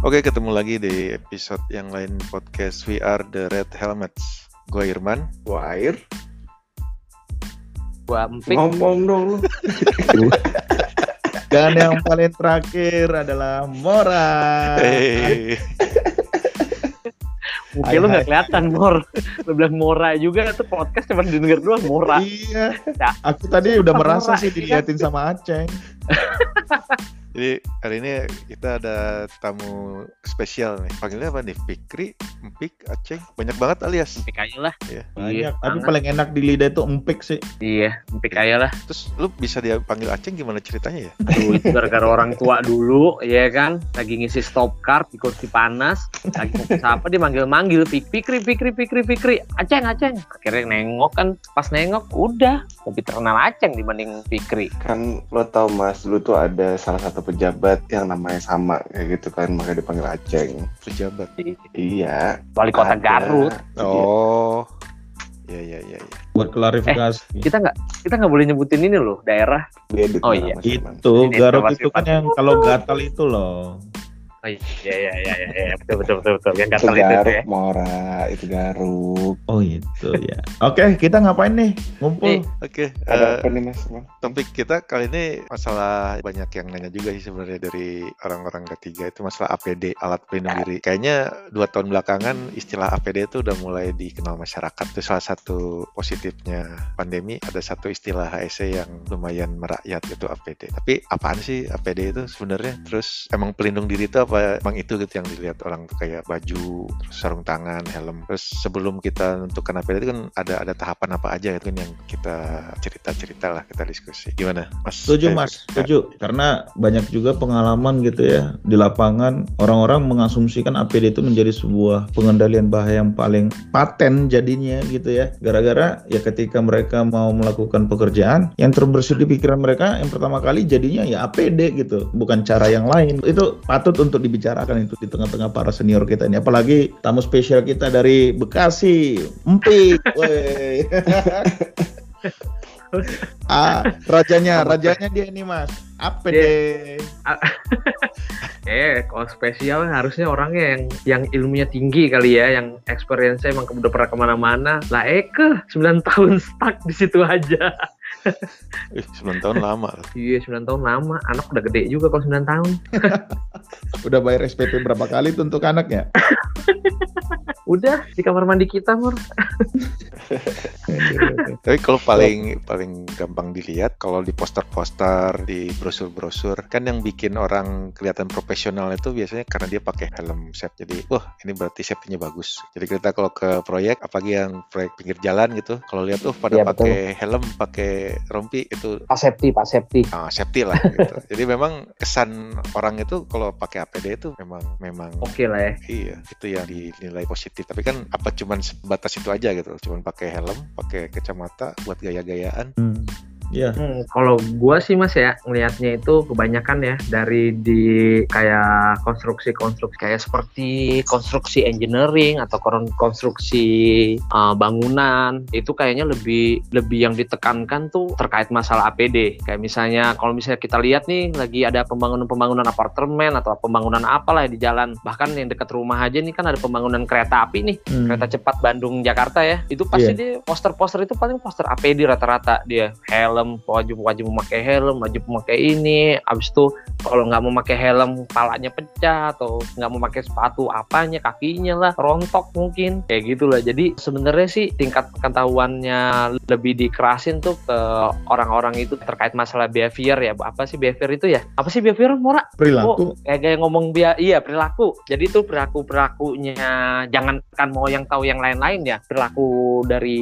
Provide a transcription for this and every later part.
Oke, ketemu lagi di episode yang lain podcast We Are The Red Helmets. Gue Irman. Gua air. Gua empik. Ngomong dong lu. Dan yang paling terakhir adalah Mora. Hey. Mungkin lu gak kelihatan, Mor. Lu bilang Mora juga, itu podcast cuma denger doang, Mora. Iya. Ya. Aku tadi udah Mora, merasa sih iya. diliatin sama Aceh. Jadi hari ini kita ada tamu spesial nih. Panggilnya apa nih? Fikri, Empik, Aceh. Banyak banget alias. Empik aja lah. Iya. Banyak. Iya, Tapi banget. paling enak di lidah itu empik sih. Iya, empik aja lah. Terus lu bisa dia panggil Aceh gimana ceritanya ya? Itu gara-gara orang tua dulu, ya kan? Lagi ngisi stop card di kursi panas. Lagi siapa, dia manggil-manggil. Pik, pikri, pikri, pikri, pikri. Aceng, aceng. Akhirnya nengok kan. Pas nengok, udah. Lebih terkenal Aceng dibanding Fikri. Kan lo tau mas, dulu tuh ada salah satu pejabat yang namanya sama kayak gitu kan, makanya dipanggil Aceng. Pejabat. Iya. Wali kota ada. Garut. Iya. Oh. Iya, iya, iya. iya. Buat klarifikasi. Kita nggak kita nggak boleh nyebutin ini loh, daerah. Oh iya. Itu Garut itu kan yang kalau gatal itu loh. Oh iya iya iya iya, iya. betul betul betul betul yang Itu gatal itu tuh Garut, ya. Mora, itu Garut. Oh itu ya. Oke kita ngapain nih? Ngumpul. Oke, Ada eh, apa nih mas? Topik kita kali ini masalah banyak yang nanya juga sih sebenarnya dari orang-orang ketiga itu masalah APD alat pelindung diri. Kayaknya dua tahun belakangan istilah APD itu udah mulai dikenal masyarakat. Itu salah satu positifnya pandemi ada satu istilah HSE yang lumayan merakyat itu APD. Tapi apaan sih APD itu sebenarnya? Terus emang pelindung diri itu apa emang itu gitu yang dilihat orang tuh kayak baju, terus sarung tangan, helm. Terus sebelum kita menentukan APD itu kan ada ada tahapan apa aja itu kan yang kita cerita-cerita lah kita diskusi. Gimana, Mas? Setuju Eh, mas, setuju. Karena banyak juga pengalaman gitu ya di lapangan orang-orang mengasumsikan APD itu menjadi sebuah pengendalian bahaya yang paling paten jadinya gitu ya. Gara-gara ya ketika mereka mau melakukan pekerjaan yang terbersit di pikiran mereka yang pertama kali jadinya ya APD gitu, bukan cara yang lain. Itu patut untuk dibicarakan itu di tengah-tengah para senior kita ini. Apalagi tamu spesial kita dari Bekasi, Empik. Woi. ah, rajanya, rajanya dia ini mas. APD. Eh, kalau spesial harusnya orangnya yang yang ilmunya tinggi kali ya, yang experience emang udah pernah ke mana-mana. Lah Eke 9 tahun stuck di situ aja. Ih, 9 tahun lama. Iya 9 tahun lama, anak udah gede juga kalau 9 tahun. Udah bayar SPP berapa kali tuh untuk anaknya? Udah di kamar mandi kita, Mur. Tapi kalau paling paling gampang dilihat kalau di poster-poster, di brosur-brosur, kan yang bikin orang kelihatan profesional itu biasanya karena dia pakai helm set. Jadi, wah ini berarti safety-nya bagus. Jadi kita kalau ke proyek, apalagi yang proyek pinggir jalan gitu, kalau lihat tuh pada Iya, betul. pakai helm, pakai rompi itu Pak Septi, Pak Septi. ah, safety lah gitu. Jadi memang kesan orang itu kalau pakai APD itu memang memang Oke lah ya. Iya, itu yang dinilai positif. Tapi kan apa cuman sebatas itu aja gitu. Cuman pakai helm, pakai kacamata buat gaya-gayaan. Hmm. Ya, Hmm, kalau gua sih mas ya ngelihatnya itu kebanyakan ya dari di kayak konstruksi-konstruksi kayak seperti konstruksi engineering atau kon- konstruksi uh, bangunan itu kayaknya lebih lebih yang ditekankan tuh terkait masalah APD kayak misalnya kalau misalnya kita lihat nih lagi ada pembangunan-pembangunan apartemen atau pembangunan apalah di jalan. Bahkan yang dekat rumah aja nih kan ada pembangunan kereta api nih hmm. kereta cepat Bandung Jakarta ya. Itu pasti dia poster-poster itu paling poster APD rata-rata dia. Helm wajib wajib memakai helm wajib memakai ini. Abis itu kalau nggak mau pakai helm kepalanya pecah atau nggak mau pakai sepatu apanya kakinya lah rontok mungkin. Kayak gitulah. Jadi sebenarnya sih tingkat pengetahuannya lebih dikerasin tuh ke orang-orang itu terkait masalah behavior ya. Apa sih behavior itu ya? Apa sih behavior Mora? Perilaku. kayak kayak ngomong dia iya perilaku. Jadi itu perilaku perilakunya jangan kan mau yang tahu yang lain-lain ya. Perilaku dari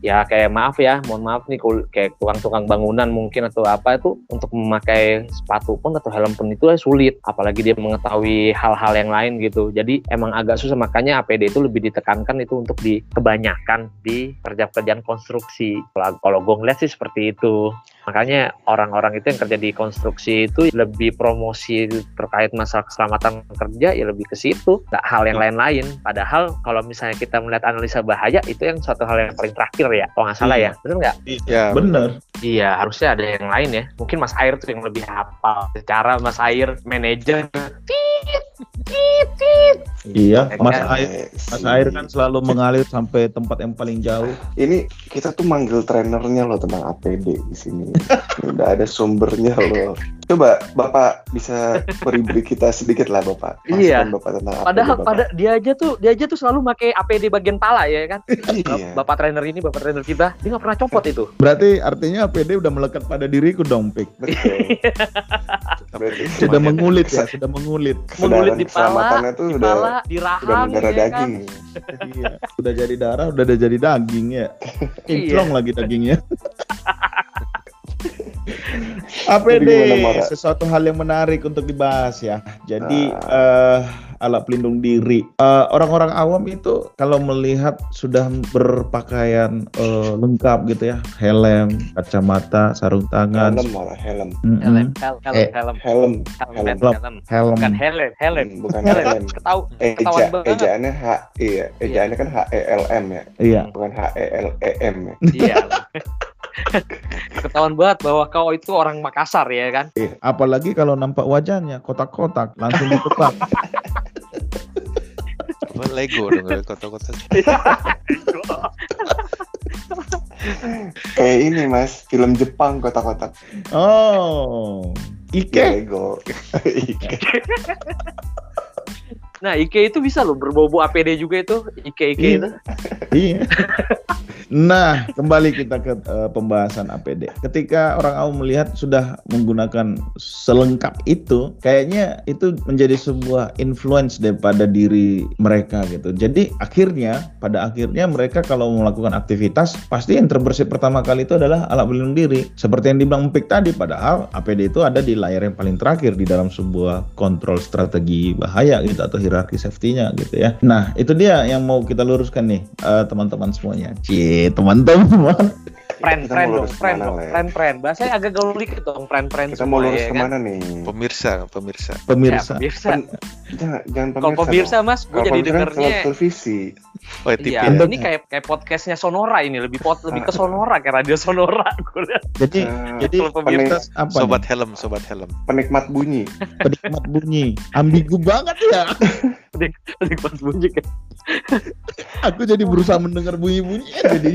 ya kayak maaf ya mohon maaf nih kayak tukang-tukang bangunan mungkin atau apa itu untuk memakai sepatu pun atau helm pun itu sulit. Apalagi dia mengetahui hal-hal yang lain gitu. Jadi emang agak susah. Makanya APD itu lebih ditekankan itu untuk di kebanyakan di kerja-kerjaan konstruksi. Kalau kalau gue ngeliat sih seperti itu makanya orang-orang itu yang kerja di konstruksi itu lebih promosi terkait masalah keselamatan kerja ya lebih ke situ. Nggak hal yang lain-lain. Padahal kalau misalnya kita melihat analisa bahaya itu yang suatu hal yang paling terakhir ya kalau nggak salah ya. Benar nggak? Ya, Bener. Iya, harusnya ada yang lain ya. Mungkin Mas Air tuh yang lebih hafal. Secara Mas Air manajer. Iya, Ya Mas? Air, Mas Air kan selalu mengalir sampai tempat yang paling jauh. Ini kita tuh manggil trenernya loh tentang APD di sini. Ini Udah ada sumbernya loh. Coba Bapak bisa beri-beri kita sedikit lah Bapak. Iya. Masukan Bapak tentang APD Padahal Bapak. pada dia aja tuh dia aja tuh selalu pakai APD bagian pala ya kan. Iya. Bapak trainer ini, bapak trainer kita, dia nggak pernah copot itu. Berarti artinya APD udah melekat pada diriku dong, Pik. Betul. Berarti Sudah mengulit ya, sudah mengulit. Mengulit di pala, tuh di udah pala, di udah rahang, mendarah ya kan? daging. iya. Udah jadi darah, udah ada jadi daging ya. Kinclong lagi dagingnya. APD sesuatu hal yang menarik untuk dibahas ya. Jadi eh, alat pelindung diri. Eh, Orang-orang awam itu kalau melihat sudah berpakaian eh, lengkap gitu ya, helm, kacamata, sarung tangan, Helm malah helm. Mm-mm. Helm, helm, helm, Eh, helm, Helm. helm, helm. helm. helm. Bukan helm, helm. Hmm, Bukan Helm, helm. ketahu, ketahuan Eja, banget. ejaannya H, iya, ejaannya kan H E L M ya, Iya. bukan H E L E M ya. Iya. Ketahuan banget bahwa kau itu orang Makassar ya kan. Eh, Apalagi kalau nampak wajahnya kotak-kotak, langsung ditebak. Apa Lego dong ya, kota-kota. Kayak ini mas, film Jepang kotak-kotak. Oh, Ike. Lego. Ike. Nah, Ike itu bisa loh berbau-bau APD juga itu. Ike Ike Iya. itu. Iya. Nah, kembali kita ke eh, pembahasan APD. Ketika orang awam melihat sudah menggunakan selengkap itu, kayaknya itu menjadi sebuah influence daripada diri mereka gitu. Jadi akhirnya, pada akhirnya mereka kalau melakukan aktivitas, pasti yang terbersih pertama kali itu adalah alat pelindung diri. Seperti yang dibilang Empik tadi, padahal APD itu ada di layar yang paling terakhir di dalam sebuah kontrol strategi bahaya gitu atau hierarki safety-nya gitu ya. Nah, itu dia yang mau kita luruskan nih eh, teman-teman semuanya. Cie, teman-teman. Friend, friend mau dong, lurus friend dong, friend, friend. Bahasanya agak gaul dikit dong, friend, friend. Kita mau lurus ya kan? ke mana nih? Pemirsa, pemirsa. Ya, Pemirsa. pemirsa. Pen- Jangan, jangan Kalau pemirsa mas, gue jadi pemirsa kan dengernya. televisi. Oh, Iya, ya. ini kayak kayak podcastnya Sonora ini lebih pot lebih ke Sonora kayak radio Sonora. Jadi Eh, jadi pemirsa pemirsa apa Sobat nih? helm, sobat helm. penikmat bunyi. Penikmat bunyi. Ambigu banget ya. Nikmat bunyi kan. Aku jadi berusaha mendengar bunyi-bunyi jadi.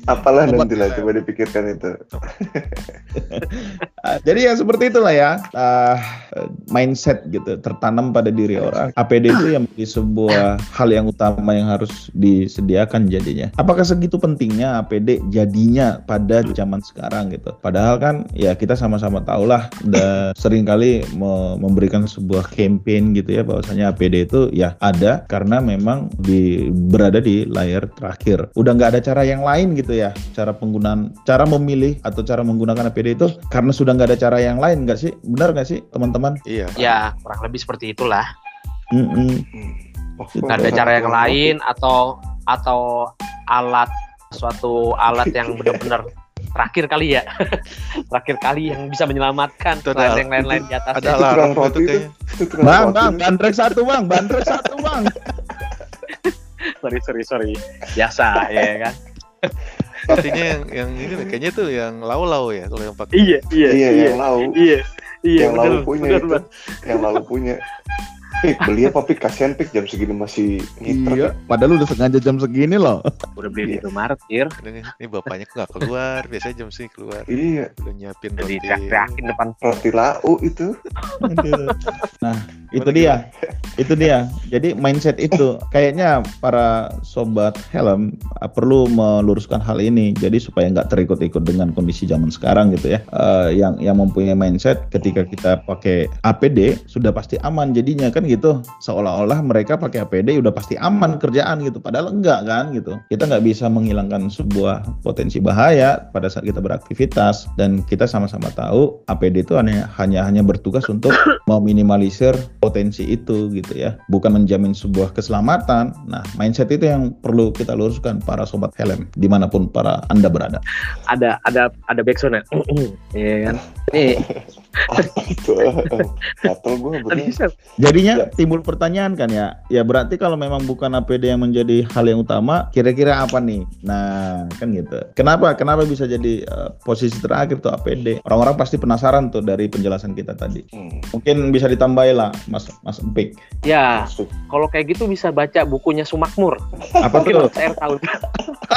Apalah Sobat nanti lah, helm. coba dipikirkan itu. Ah, jadi ya seperti itulah ya ah, mindset gitu tertanam pada diri orang. APD itu yang menjadi sebuah hal yang utama yang harus disediakan jadinya. Apakah segitu pentingnya APD jadinya pada zaman sekarang gitu? Padahal kan ya kita sama-sama tahu lah udah sering kali me- memberikan sebuah campaign gitu ya bahwasanya APD itu ya ada karena memang di berada di layar terakhir. Udah nggak ada cara yang lain gitu ya cara penggunaan cara memilih atau cara menggunakan APD itu karena sudah nggak ada cara yang lain nggak sih? Benar nggak sih teman-teman? Iya. Ya kurang lebih seperti itulah. Mm-mm. Oh, Nggak ada cara yang lain atau atau alat suatu alat yang benar-benar terakhir kali ya. Terakhir kali yang bisa menyelamatkan Itu yang lain-lain di atas Ada tukang itu kayaknya. Bang roti bang bandrek satu bang bandrek satu bang. Sorry sorry sorry. Biasa ya kan Artinya yang yang ini kayaknya tuh yang lau-lau ya kalau yang pakai. iya iya Iya, yang lau. iya iya yang bener punya bener itu. Bang. Yang lalu punya. Pik, beli apa Pik? Kasihan Pik jam segini masih ngiter. iya. Padahal udah sengaja jam segini loh. Udah beli di Indomaret Ir Ini, ini bapaknya kok nggak keluar, biasanya jam segini keluar. Iya, Udah nyiapin jadi roti. teriak-teriakin depan. Roti lau itu. nah itu dia. itu dia. Jadi mindset itu kayaknya para sobat helm uh, perlu meluruskan hal ini. Jadi supaya nggak terikut-ikut dengan kondisi zaman sekarang gitu ya. Eh, yang yang mempunyai mindset ketika kita pakai APD sudah pasti aman. Jadinya kan gitu. Seolah-olah mereka pakai APD udah pasti aman kerjaan gitu. Padahal enggak kan gitu. Kita nggak bisa menghilangkan sebuah potensi bahaya pada saat kita beraktivitas. Dan kita sama-sama tahu APD itu hanya hanya hanya bertugas untuk meminimalisir potensi itu gitu ya. Bukan menjamin sebuah keselamatan. Nah mindset itu yang perlu kita luruskan para sobat helm di mana pun para anda berada. Ada ada ada backsound ya Iya kan? Ini Apa itu? Gatel gue bener. saya- Jadinya Ya. timbul pertanyaan kan ya. Ya berarti kalau memang bukan APD yang menjadi hal yang utama, kira-kira apa nih? Nah, kan gitu. Kenapa? Kenapa bisa jadi eh, posisi terakhir tuh APD? Orang-orang pasti penasaran tuh dari penjelasan kita tadi. Hmm, Mungkin bisa ditambahin lah, Mas Mas Empik. Ya, kalau kayak gitu bisa baca bukunya Sumakmur. Apa Mungkin tuh? Air tahu.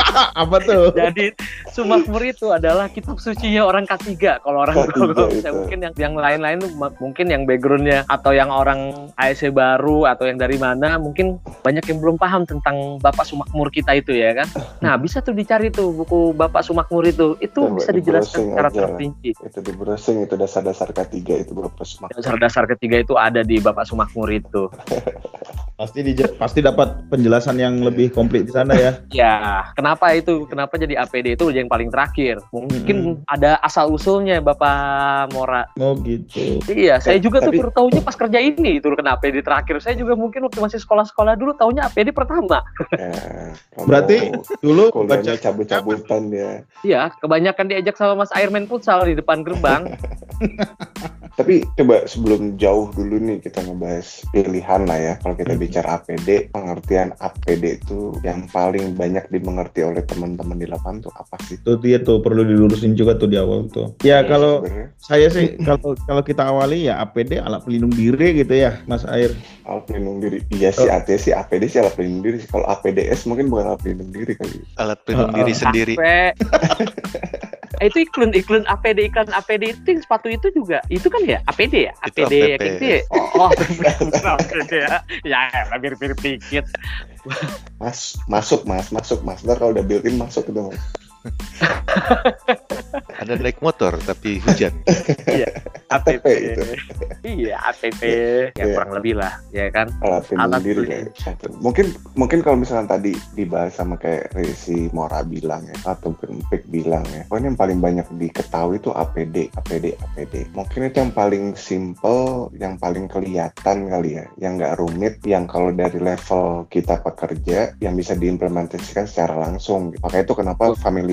apa tuh? Jadi Sumakmur itu adalah kitab sucinya orang ketiga. Kalau orang K3 kalau itu. saya mungkin yang yang lain-lain tuh mungkin yang backgroundnya atau yang orang ASC baru atau yang dari mana mungkin banyak yang belum paham tentang Bapak Sumakmur kita itu ya kan. Nah bisa tuh dicari tuh buku Bapak Sumakmur itu. Itu Coba bisa dijelaskan secara terperinci. Itu di browsing itu dasar-dasar ketiga itu berapa semak. Dasar-dasar ketiga itu ada di Bapak Sumakmur itu. Pasti dije- pasti dapat penjelasan yang lebih komplit di sana ya. Ya, kenapa itu? Kenapa jadi APD itu yang paling terakhir? Mungkin ada asal usulnya Bapak Mora. Oh gitu. Iya, saya juga tuh tapi- baru tahunya pas kerja ini itu kena APD terakhir. Saya juga mungkin waktu masih sekolah-sekolah dulu tahunya APD pertama. Ya, Berarti dulu baca cabut-cabutan ya. Iya, kebanyakan diajak sama Mas Airman futsal di depan gerbang. Tapi coba sebelum jauh dulu nih kita ngebahas pilihan lah ya. Kalau Hmm. kita bicara APD, pengertian APD itu yang paling banyak dimengerti oleh teman-teman di lapangan tuh apa sih? itu dia tuh perlu dilurusin juga tuh di awal tuh. Ya kalau Sebenarnya saya sih kalau kalau kita awali ya APD alat pelindung diri gitu ya, Mas Air. alat pelindung diri. Iya sih, Oh. AT sih APD sih alat pelindung diri. sih. Kalau APDS mungkin bukan alat pelindung diri kali. Alat pelindung Oh, diri oh. sendiri. Eh, itu iklan iklan APD iklan APD itu yang sepatu itu juga. Itu kan ya? APD ya? Itu APD APP. ya gitu ya? Oh, oh. APD ya? Ya hampir mirip dikit. Mas, masuk mas, masuk mas. Ntar kalau udah built-in masuk itu mas. Ada naik motor tapi hujan. ATP itu. iya APP ya Iya. kurang lebih lah ya kan alat pelindung diri gitu. mungkin mungkin kalau misalnya tadi dibahas sama kayak si Mora bilang ya ataupun Pik bilang ya pokoknya yang paling banyak diketahui itu APD APD APD mungkin itu yang paling simple yang paling kelihatan kali ya yang nggak rumit yang kalau dari level kita pekerja yang bisa diimplementasikan secara langsung makanya itu kenapa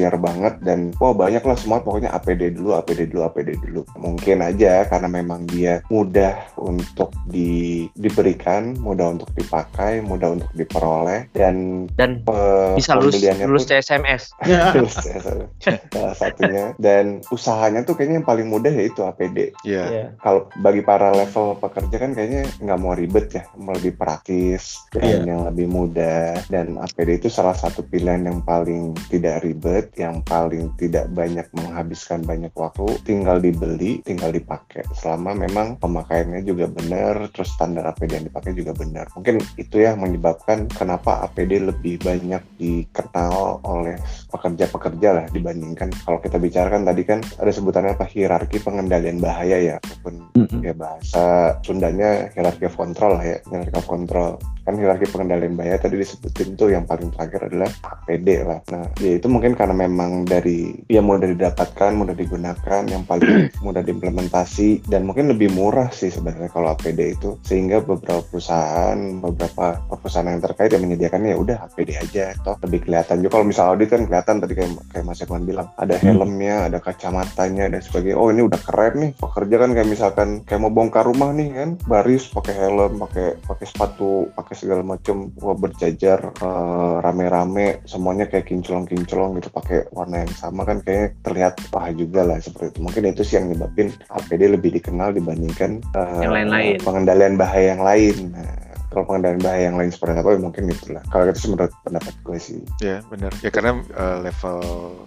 familiar banget dan wah banyak lah semua pokoknya APD dulu APD dulu APD dulu mungkin aja karena memang dia mudah untuk di, diberikan mudah untuk dipakai mudah untuk diperoleh dan dan pe- bisa lulus lulus CSMS Ya. Lulus ya, salah. satunya dan usahanya tuh kayaknya yang paling mudah yaitu APD Iya. Ya. kalau bagi para level pekerja kan kayaknya nggak mau ribet ya mau lebih praktis dan yang lebih mudah dan APD itu salah satu pilihan yang paling tidak ribet yang paling tidak banyak menghabiskan banyak waktu tinggal dibeli tinggal dipakai. Selama memang pemakaiannya juga benar terus standar APD yang dipakai juga benar. Mungkin itu ya menyebabkan kenapa APD lebih banyak dikenal oleh pekerja-pekerja lah dibandingkan kalau kita bicarakan tadi kan ada sebutannya apa? Hierarki pengendalian bahaya ya ataupun Mm-mm. ya bahasa Sundanya hierarki of control lah ya hierarki of control. Kan hierarki pengendalian bahaya tadi disebutin tuh yang paling terakhir adalah APD lah. Nah ya itu mungkin karena memang dari ya mudah didapatkan mudah digunakan yang paling mudah diimplementasi dan mungkin lebih murah sih sebenarnya kalau APD itu. Sehingga beberapa perusahaan beberapa perusahaan yang terkait yang menyediakannya ya udah APD aja toh lebih kelihatan. Juga kalau misal audit kan kelihatan tadi kayak kayak Mas Ekman bilang ada helmnya ada kacamatanya dan sebagainya. Oh ini udah keren nih pekerja kan kayak misalkan kayak mau bongkar rumah nih kan baris pakai helm pakai pakai sepatu pakai segala macam wah berjajar eh, rame-rame semuanya kayak kinclong-kinclong gitu pakai warna yang sama kan kayak terlihat wah juga lah seperti itu mungkin itu sih yang nyebabin APD lebih dikenal dibandingkan eh, Yang lain-lain. pengendalian bahaya yang lain nah, kalau pengendalian bahaya yang lain seperti apa ya mungkin itulah kalau itu menurut pendapat gue sih Ya benar. Ya karena eh, level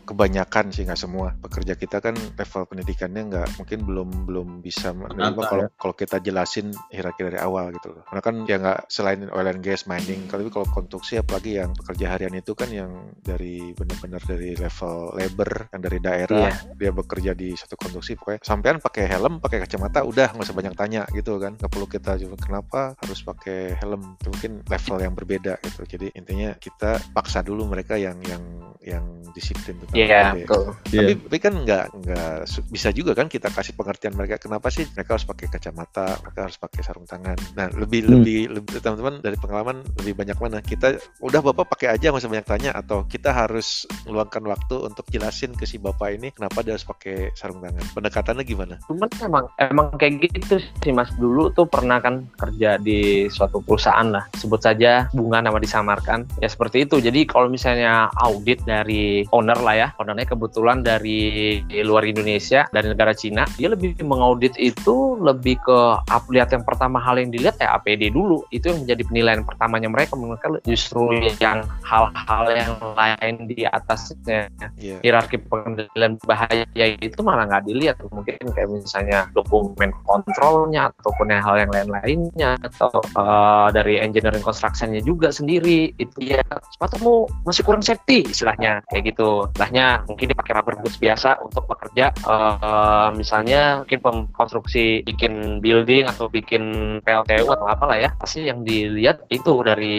kebanyakan sih nggak semua pekerja kita kan level pendidikannya nggak mungkin belum belum bisa menerima kalau kalau kita jelasin hierarki dari awal gitu loh. Karena kan ya nggak selain oil and gas mining, tapi kalau konstruksi apalagi yang pekerja harian itu kan yang dari benar-benar dari level labor yang dari daerah dia bekerja di satu konstruksi pokoknya sampean pakai helm, pakai kacamata udah nggak usah banyak tanya gitu kan. Nggak perlu kita juga kenapa harus pakai helm. Itu mungkin level yang berbeda gitu. Jadi intinya kita paksa dulu mereka yang yang yang disiplin tentang Iya, APD. betul. Iya. Tapi, tapi kan nggak nggak bisa juga kan kita kasih pengertian mereka kenapa sih mereka harus pakai kacamata, mereka harus pakai sarung tangan. Nah lebih Hmm. lebih lebih teman-teman dari pengalaman lebih banyak mana kita udah bapak pakai aja nggak usah banyak tanya atau kita harus meluangkan waktu untuk jelasin ke si bapak ini kenapa dia harus pakai sarung tangan. Pendekatannya gimana? Cuman emang emang kayak gitu sih Mas dulu tuh pernah kan kerja di suatu perusahaan lah. Sebut saja bunga nama disamarkan. Ya seperti itu. Jadi kalau misalnya audit dari owner lah ya. Ownernya kebetulan dari luar Indonesia dari negara Cina dia lebih mengaudit itu lebih ke up- lihat yang pertama hal yang dilihat ya APD dulu. Itu yang menjadi penilaian pertamanya mereka mereka justru yang hal-hal yang lain di atasnya. Iya. hierarki pengendalian bahaya itu malah nggak dilihat. Mungkin kayak misalnya dokumen kontrolnya ataupun yang hal yang lain-lainnya atau uh, dari engineering constructionnya juga sendiri. Itu ya sepatumu masih kurang safety istilahnya. Kayak gitu. Istilahnya mungkin dipakai rubber boots biasa untuk bekerja. Uh, misalnya mungkin pemkonstruksi bikin building atau bikin PLTU atau apalah ya. Pasti yang dilihat itu dari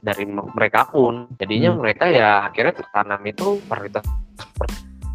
dari mereka pun. Jadinya Hmm. mereka ya akhirnya tertanam itu prioritas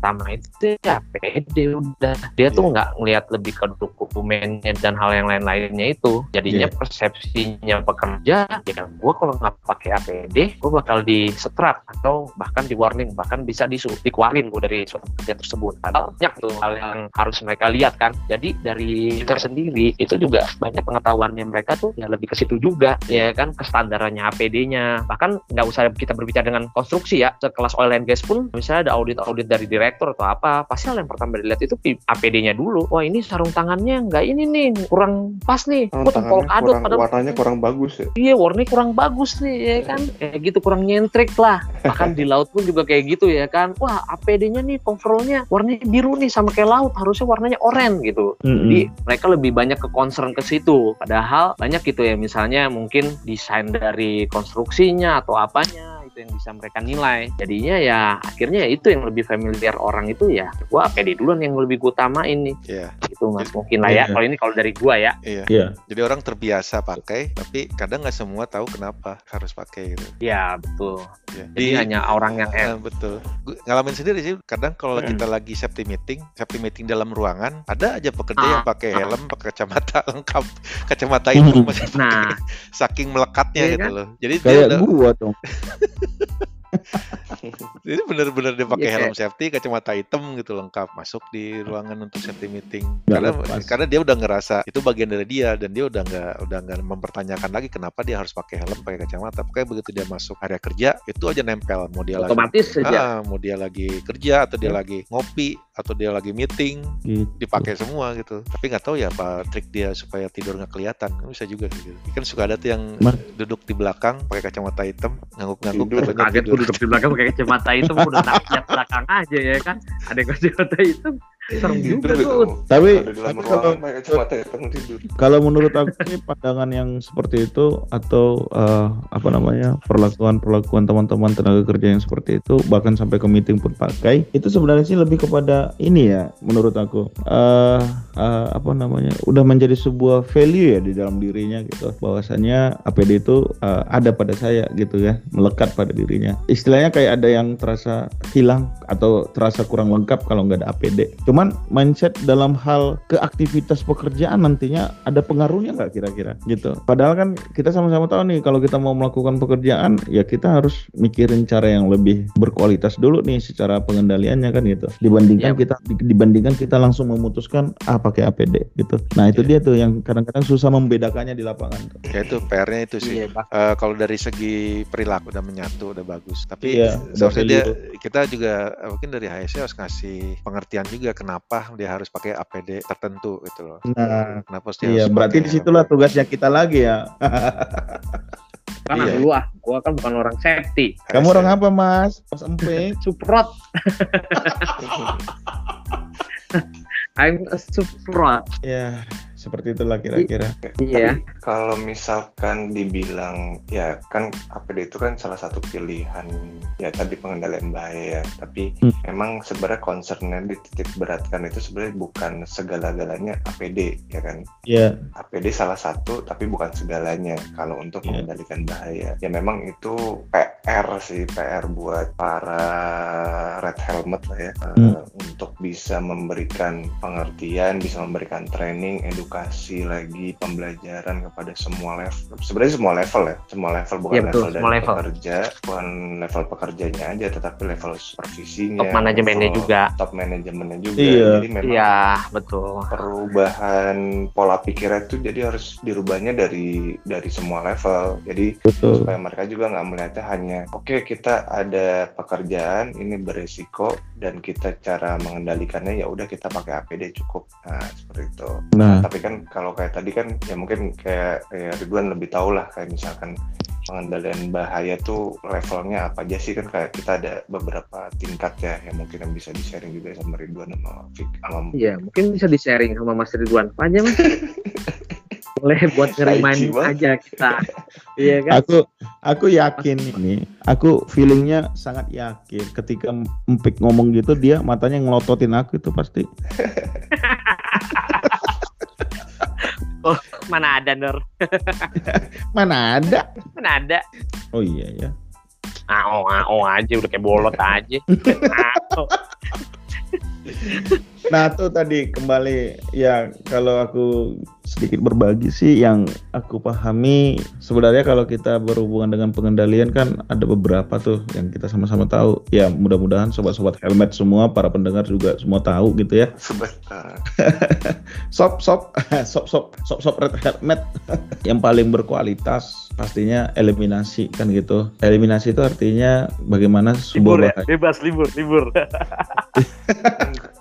pertama itu ya PD udah. Dia tuh Iya. nggak ngelihat lebih ke dokumennya dan hal yang lain-lainnya itu. Jadinya Iya. persepsinya pekerja ya gue kalau nggak pakai APD gue bakal di setrap atau bahkan di warning bahkan bisa disu dikeluarin gue dari suatu pekerjaan tersebut. Padahal banyak tuh hal yang harus mereka lihat kan. Jadi dari kita sendiri itu juga banyak pengetahuannya mereka tuh ya lebih ke situ juga ya kan kestandarannya APD-nya bahkan nggak usah kita berbicara dengan konstruksi ya. Sekelas oil and gas pun misalnya ada audit-audit dari direktur atau apa pasti hal yang pertama dilihat itu APD-nya dulu wah ini sarung tangannya nggak ini nih kurang pas nih Oh, tempol tangannya kadut kurang, padahal warnanya kurang bagus ya. Iya, warnanya kurang bagus nih ya kan. Kayak gitu kurang nyentrik lah. Bahkan di laut pun juga kayak gitu ya kan. Wah, APD-nya nih coverallnya warnanya biru nih sama kayak laut, harusnya warnanya oranye gitu. Mm-mm. Jadi mereka lebih banyak ke concern ke situ. Padahal banyak gitu ya misalnya mungkin desain dari konstruksinya atau apanya itu yang bisa mereka nilai. Jadinya ya akhirnya ya itu yang lebih familiar orang itu ya. Gua APD duluan yang lebih gua utamain nih. Iya. Gitu Mas mungkin lah ya. Iya. Kalau ini kalau dari gua ya. Iya. Iya. Jadi orang terbiasa pakai, tapi kadang nggak semua tahu kenapa harus pakai gitu. Ya, betul. Ya. Jadi hanya orang yang Eh, betul. Gua ngalamin sendiri sih. Kadang kalau Hmm. kita lagi safety meeting, safety meeting dalam ruangan, ada aja pekerja Ah. yang pakai helm, pakai kacamata lengkap, kacamata itu Hmm. masih pakai. Nah, saking melekatnya Iya gitu kan? loh. Jadi dia Kayak udah, gua dong. Jadi bener-bener dia pakai Iya, helm safety, kacamata hitam gitu lengkap masuk di ruangan untuk safety meeting. Karena lepas. karena dia udah ngerasa itu bagian dari dia dan dia udah nggak udah nggak mempertanyakan lagi kenapa dia harus pakai helm, pakai kacamata. Pokoknya begitu dia masuk area kerja itu aja nempel. Mau dia lagi otomatis saja. ah, mau dia lagi kerja atau dia lagi ngopi atau dia lagi meeting Gitu. dipakai semua gitu. Tapi nggak tahu ya apa trik dia supaya tidur nggak kelihatan. Kan Bisa juga gitu. Kan suka ada tuh yang Ma- duduk di belakang pakai kacamata hitam, ngangguk-ngangguk Tidur. kaget tidur. duduk di belakang pakai kacamata itu udah nakjat belakang aja ya kan ada yang kacamata itu serem juga Tidur tuh. Tapi tapi kalau tidur. kalau menurut aku sih pandangan yang seperti itu atau eh, apa namanya perlakuan-perlakuan teman-teman tenaga kerja yang seperti itu bahkan sampai ke meeting pun pakai itu sebenarnya sih lebih kepada ini ya menurut aku. Eh eh, apa namanya udah menjadi sebuah value ya di dalam dirinya gitu. Bahwasanya APD itu eh, ada pada saya gitu ya melekat pada dirinya. Istilahnya kayak ada yang terasa hilang atau terasa kurang lengkap kalau nggak ada APD cuman mindset dalam hal ke aktivitas pekerjaan nantinya ada pengaruhnya nggak kira-kira gitu padahal kan kita sama-sama tahu nih kalau kita mau melakukan pekerjaan ya kita harus mikirin cara yang lebih berkualitas dulu nih secara pengendaliannya kan gitu dibandingkan Yap. kita dibandingkan kita langsung memutuskan ah pakai APD gitu nah itu dia tuh yang kadang-kadang susah membedakannya di lapangan tuh. Ya itu PR-nya itu sih. iya Pak. Eh, kalau dari segi perilaku udah menyatu udah bagus tapi Iya, udah seharusnya dia kita juga eh, mungkin dari HSC harus ngasih pengertian juga kenapa dia harus pakai APD tertentu gitu loh. Nah kenapa dia iya harus berarti di situlah tugasnya kita lagi ya. Karena Iya. dulu ah gua kan bukan orang safety. Kamu orang apa mas? Mas emping suprot. I'm a suprot. Ya seperti itulah kira-kira iya kalau misalkan dibilang ya kan APD itu kan salah satu pilihan ya tadi pengendalian bahaya ya. Tapi Hmm. memang sebenarnya concernnya dititik beratkan itu sebenarnya bukan segala-galanya APD ya kan. Ya, APD salah satu tapi bukan segalanya kalau untuk Iya. mengendalikan bahaya. Ya memang itu PR sih PR buat para red helmet lah ya Hmm. untuk bisa memberikan pengertian, bisa memberikan training, edukasi lagi pembelajaran kepada semua level. Sebenarnya semua level ya, semua level bukan Iya, betul, level dari level. pekerja, bukan level pekerjanya aja, tetapi level supervisinya, Top manajemennya level juga. top manajemennya juga. Iya. Jadi memang Iya, betul. perubahan pola pikirnya itu jadi harus dirubahnya dari dari semua level jadi betul. supaya mereka juga nggak melihatnya hanya oke kita ada pekerjaan ini beresiko dan kita cara mengendalikannya ya udah kita pakai APD cukup nah seperti itu Nah, tapi kan kalau kayak tadi kan ya mungkin kayak, kayak Ridwan lebih tahu lah kayak misalkan pengendalian bahaya tuh levelnya apa aja sih kan kayak kita ada beberapa tingkat ya yang mungkin yang bisa di sharing juga sama Ridwan sama Fik sama Iya, mungkin bisa di-sharing sama Mas Ridwan. Aja, Mas? Boleh buat ngerimain banget. aja kita. Iya kan? aku aku yakin ini, aku feelingnya sangat yakin ketika Empik ngomong gitu dia matanya ngelototin aku itu pasti. Mana ada, Nur? Mana ada? Mana ada? Oh iya ya. Ao, ao aja, udah kayak bolot aja. Nah tuh tadi kembali ya kalau aku sedikit berbagi sih yang aku pahami. Sebenarnya kalau kita berhubungan dengan pengendalian kan ada beberapa tuh yang kita sama-sama tahu. Ya mudah-mudahan sobat-sobat helmet semua para pendengar juga semua tahu gitu ya. Sebentar. Sop sop. Sop sop. Sop sop red helmet. Yang paling berkualitas pastinya eliminasi kan gitu. Eliminasi itu artinya bagaimana Libur ya? Bebas libur, libur.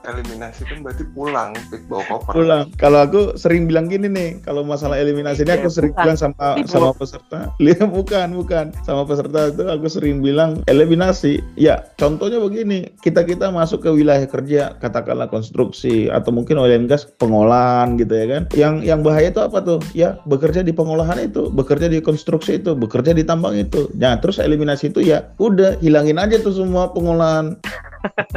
Eliminasi kan berarti pulang Fik bawa koper pulang. Kalau aku sering bilang gini nih, kalau masalah eliminasi ini aku Ya, sering bilang sama sama peserta. Lihat bukan, bukan. Sama peserta itu aku sering bilang eliminasi. Ya, contohnya begini, kita-kita masuk ke wilayah kerja, katakanlah konstruksi atau mungkin oil and gas pengolahan gitu ya kan. Yang yang bahaya itu apa tuh? Ya, bekerja di pengolahan itu, bekerja di konstruksi itu, bekerja di tambang itu. Nah, terus eliminasi itu ya udah hilangin aja tuh semua pengolahan.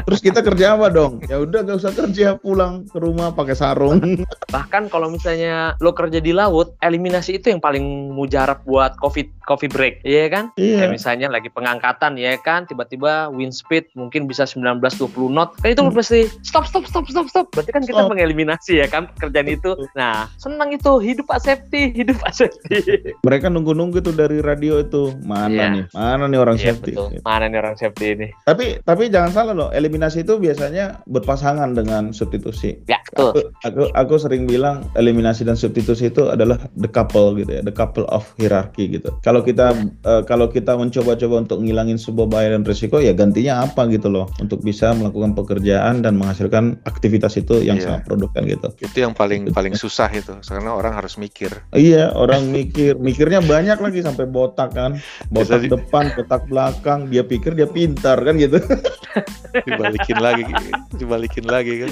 Terus kita kerja apa dong? Ya udah gak usah kerja, pulang ke rumah pakai sarung. Bahkan kalau misalnya lo kerja di laut, eliminasi itu yang paling mujarab buat coffee coffee break, iya kan? Iya. Kayak misalnya lagi pengangkatan ya kan, tiba-tiba wind speed mungkin bisa 19-20 knot. Kan itu Hmm. pasti stop stop stop stop stop. Berarti kan kita Stop. mengeliminasi ya kan pekerjaan itu. Nah, senang itu hidup Pak Safety, hidup Pak Safety. Mereka nunggu-nunggu tuh dari radio itu mana Iya. nih, mana nih orang Iya safety. betul. Mana nih orang safety ini? Tapi tapi jangan salah loh, eliminasi itu biasanya berpasangan dengan substitusi. Ya, betul. Aku, aku aku sering bilang eliminasi dan substitusi itu adalah the couple gitu ya, the couple of hierarchy gitu. Kalau kita eh, kalau kita mencoba-coba untuk ngilangin sebuah bahaya dan risiko ya gantinya apa gitu loh untuk bisa melakukan pekerjaan dan menghasilkan aktivitas itu yang Iya. sangat produktif gitu. Itu yang paling paling susah itu, karena orang harus mikir. Iya, orang mikir, mikirnya banyak lagi sampai botak kan, botak Biasa di- depan, botak belakang. Dia pikir dia pintar kan gitu. Dibalikin lagi, dibalikin lagi kan.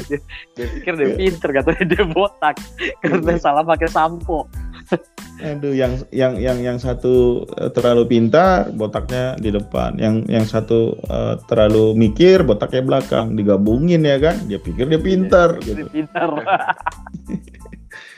Dia pikir dia pinter, katanya dia botak karena salah pakai sampo. Aduh, yang yang yang yang satu eh, terlalu pintar, botaknya di depan. Yang yang satu eh, terlalu mikir, botaknya belakang. Digabungin ya kan, dia pikir dia pintar. Dia Gitu. pinter.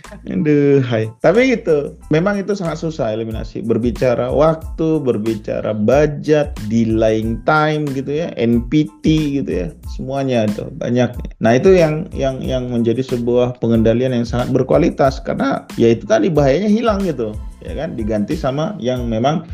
Aduh, hai. Tapi gitu, memang itu sangat susah eliminasi. Berbicara waktu, berbicara budget, delaying time gitu ya, NPT gitu ya, semuanya itu banyak. Nah itu yang yang yang menjadi sebuah pengendalian yang sangat berkualitas karena ya itu tadi bahayanya hilang gitu, ya kan, diganti sama yang memang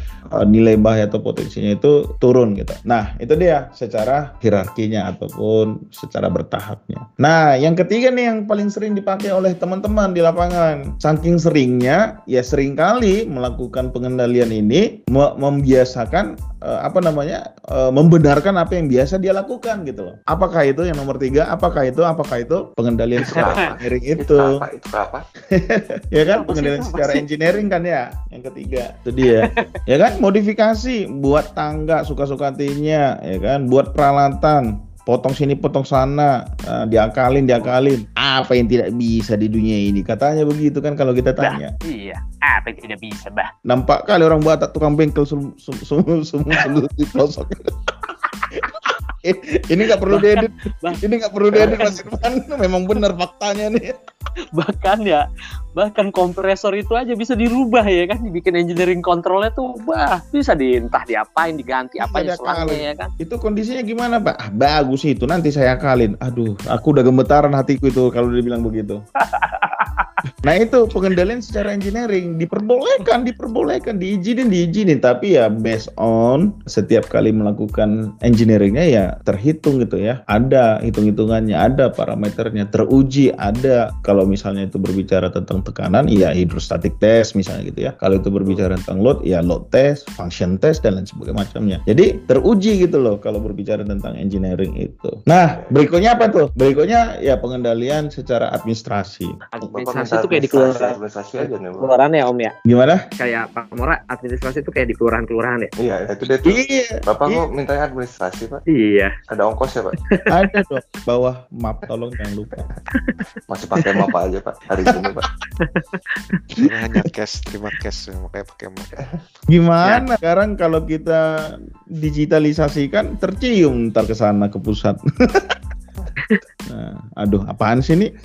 nilai bahaya atau potensinya itu turun gitu. Nah itu dia secara hierarkinya ataupun secara bertahapnya. Nah yang ketiga nih yang paling sering dipakai oleh teman-teman di lapangan. Saking seringnya, ya sering kali melakukan pengendalian ini me- membiasakan eh, apa namanya eh, membenarkan apa yang biasa dia lakukan gitu loh. Apakah itu yang nomor tiga? Apakah itu? Apakah itu pengendalian secara engineering itu itu? apa? Itu apa? Ya kan? Apa pengendalian secara sih? engineering kan ya? Yang ketiga. Itu dia. Ya kan? Modifikasi. Buat tangga suka-suka hatinya. Ya kan? Buat peralatan potong sini potong sana uh, diakalin diakalin apa yang tidak bisa di dunia ini katanya begitu kan kalau kita tanya bah, iya apa yang tidak bisa bah nampak kali orang Batak tukang bengkel semua semua semua di pelosok ini nggak perlu diedit. Ini nggak perlu diedit mas Irfan. Memang benar faktanya nih. Bahkan ya bahkan kompresor itu aja bisa dirubah ya kan. Dibikin engineering controlnya tuh bah bisa di entah diapain diganti apa ya selangnya ya kan. Itu kondisinya gimana pak? Ah, bagus itu nanti saya akalin. Aduh aku udah gemetaran hatiku itu kalau dibilang begitu Nah itu pengendalian secara engineering diperbolehkan, diperbolehkan, diizinin, diizinin. Tapi ya based on setiap kali melakukan engineeringnya ya terhitung gitu ya. Ada hitung-hitungannya, ada parameternya, teruji, ada. Kalau misalnya itu berbicara tentang tekanan, ya hidrostatik test misalnya gitu ya. Kalau itu berbicara tentang load, ya load test, function test dan lain sebagainya macamnya. Jadi teruji gitu loh kalau berbicara tentang engineering itu. Nah berikutnya apa tuh? Berikutnya ya pengendalian secara administrasi. Administrasi itu kayak di kelurahan. aja nih, kelurahan ya Om ya. Gimana? Kayak Pak Mora administrasi itu kayak di kelurahan-kelurahan ya. Iya, itu dia tuh. Iya. Bapak iya. kok mintanya administrasi, Pak? Iya. Ada ongkos ya, Pak? Ada dong. Bawah map tolong jangan lupa. Masih pakai map aja, Pak. Hari ini, Pak. hanya cash, terima cash makanya pakai map. Gimana ya. sekarang kalau kita digitalisasikan tercium ntar ke sana ke pusat. Nah, aduh, apaan sih ini?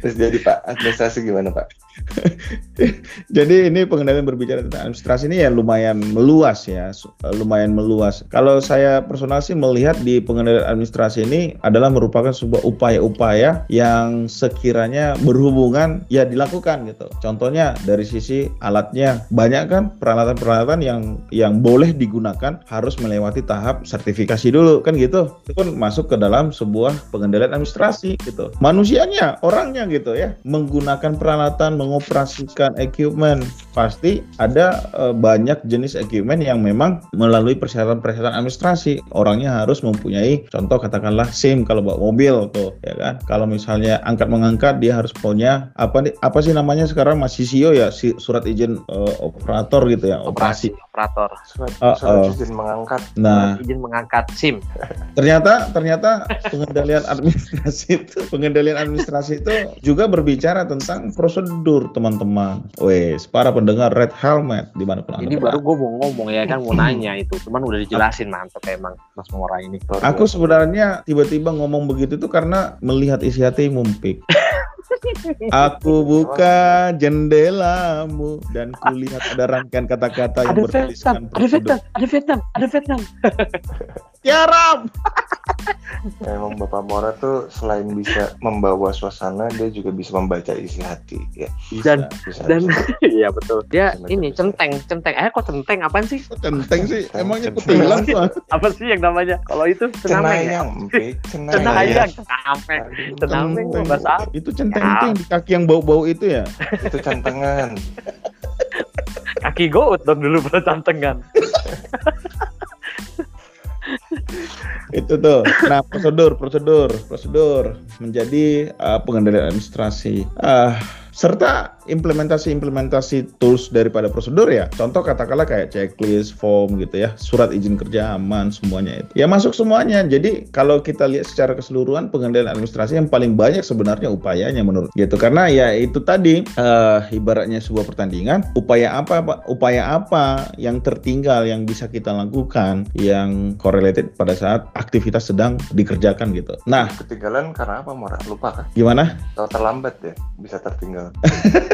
Terus jadi Pak, administrasi gimana Pak? jadi ini pengendalian berbicara tentang administrasi ini ya lumayan meluas ya, lumayan meluas. Kalau saya personal sih melihat di pengendalian administrasi ini adalah merupakan sebuah upaya-upaya yang sekiranya berhubungan ya dilakukan gitu. Contohnya dari sisi alatnya banyak kan peralatan-peralatan yang yang boleh digunakan harus melewati tahap sertifikasi dulu kan gitu. Itu pun masuk ke dalam sebuah pengendalian administrasi gitu. Manusianya, orangnya gitu ya, menggunakan peralatan, mengoperasikan equipment, pasti ada e, banyak jenis equipment yang memang melalui persyaratan-persyaratan administrasi. Orangnya harus mempunyai contoh katakanlah SIM kalau bawa mobil tuh, ya kan. Kalau misalnya angkat mengangkat dia harus punya apa nih apa sih namanya sekarang masih CEO ya si, surat izin e, operator gitu ya, operasi. Operator. Surat, uh, surat uh, izin mengangkat. Nah, surat izin mengangkat SIM. Ternyata ternyata pengendalian administrasi itu pengendalian administrasi itu juga berbicara tentang prosedur teman-teman. Wes, para pendengar Red Helmet di mana pun Ini baru gue mau ngomong ya kan mau nanya itu, cuman udah dijelasin mantap emang Mas Mora ini. Aku sebenarnya tiba-tiba ngomong begitu tuh karena melihat isi hati mumpik. Aku buka jendelamu dan kulihat ada rangkaian kata-kata yang bertuliskan Ada Vietnam, ada Vietnam, ada Vietnam. Tiarap. Emang Bapak Mora tuh selain bisa membawa suasana, dia juga bisa membaca isi hati ya. Bisa, dan bisa, dan iya betul. Dia bisa, ini bisa. centeng, centeng. Eh kok centeng apaan sih? Kok centeng sih? Emangnya kutilang tuh. Apa sih yang namanya? Kalau itu cenayang. Cenayang. Sampai. Cenayang bahasa. Itu centeng itu yang di kaki yang bau-bau itu ya? itu cantengan. Kaki gout dong dulu pada cantengan. itu tuh. Nah, prosedur, prosedur, prosedur menjadi uh, pengendalian administrasi. Uh, serta implementasi-implementasi tools daripada prosedur ya. Contoh katakanlah kayak checklist, form gitu ya, surat izin kerja aman semuanya itu. Ya masuk semuanya. Jadi kalau kita lihat secara keseluruhan pengendalian administrasi yang paling banyak sebenarnya upayanya menurut gitu. Karena ya itu tadi uh, ibaratnya sebuah pertandingan, upaya apa upaya apa yang tertinggal yang bisa kita lakukan yang correlated pada saat aktivitas sedang dikerjakan gitu. Nah, ketinggalan karena apa, Mora? Lupa kan? Gimana? Kalau terlambat ya, bisa tertinggal.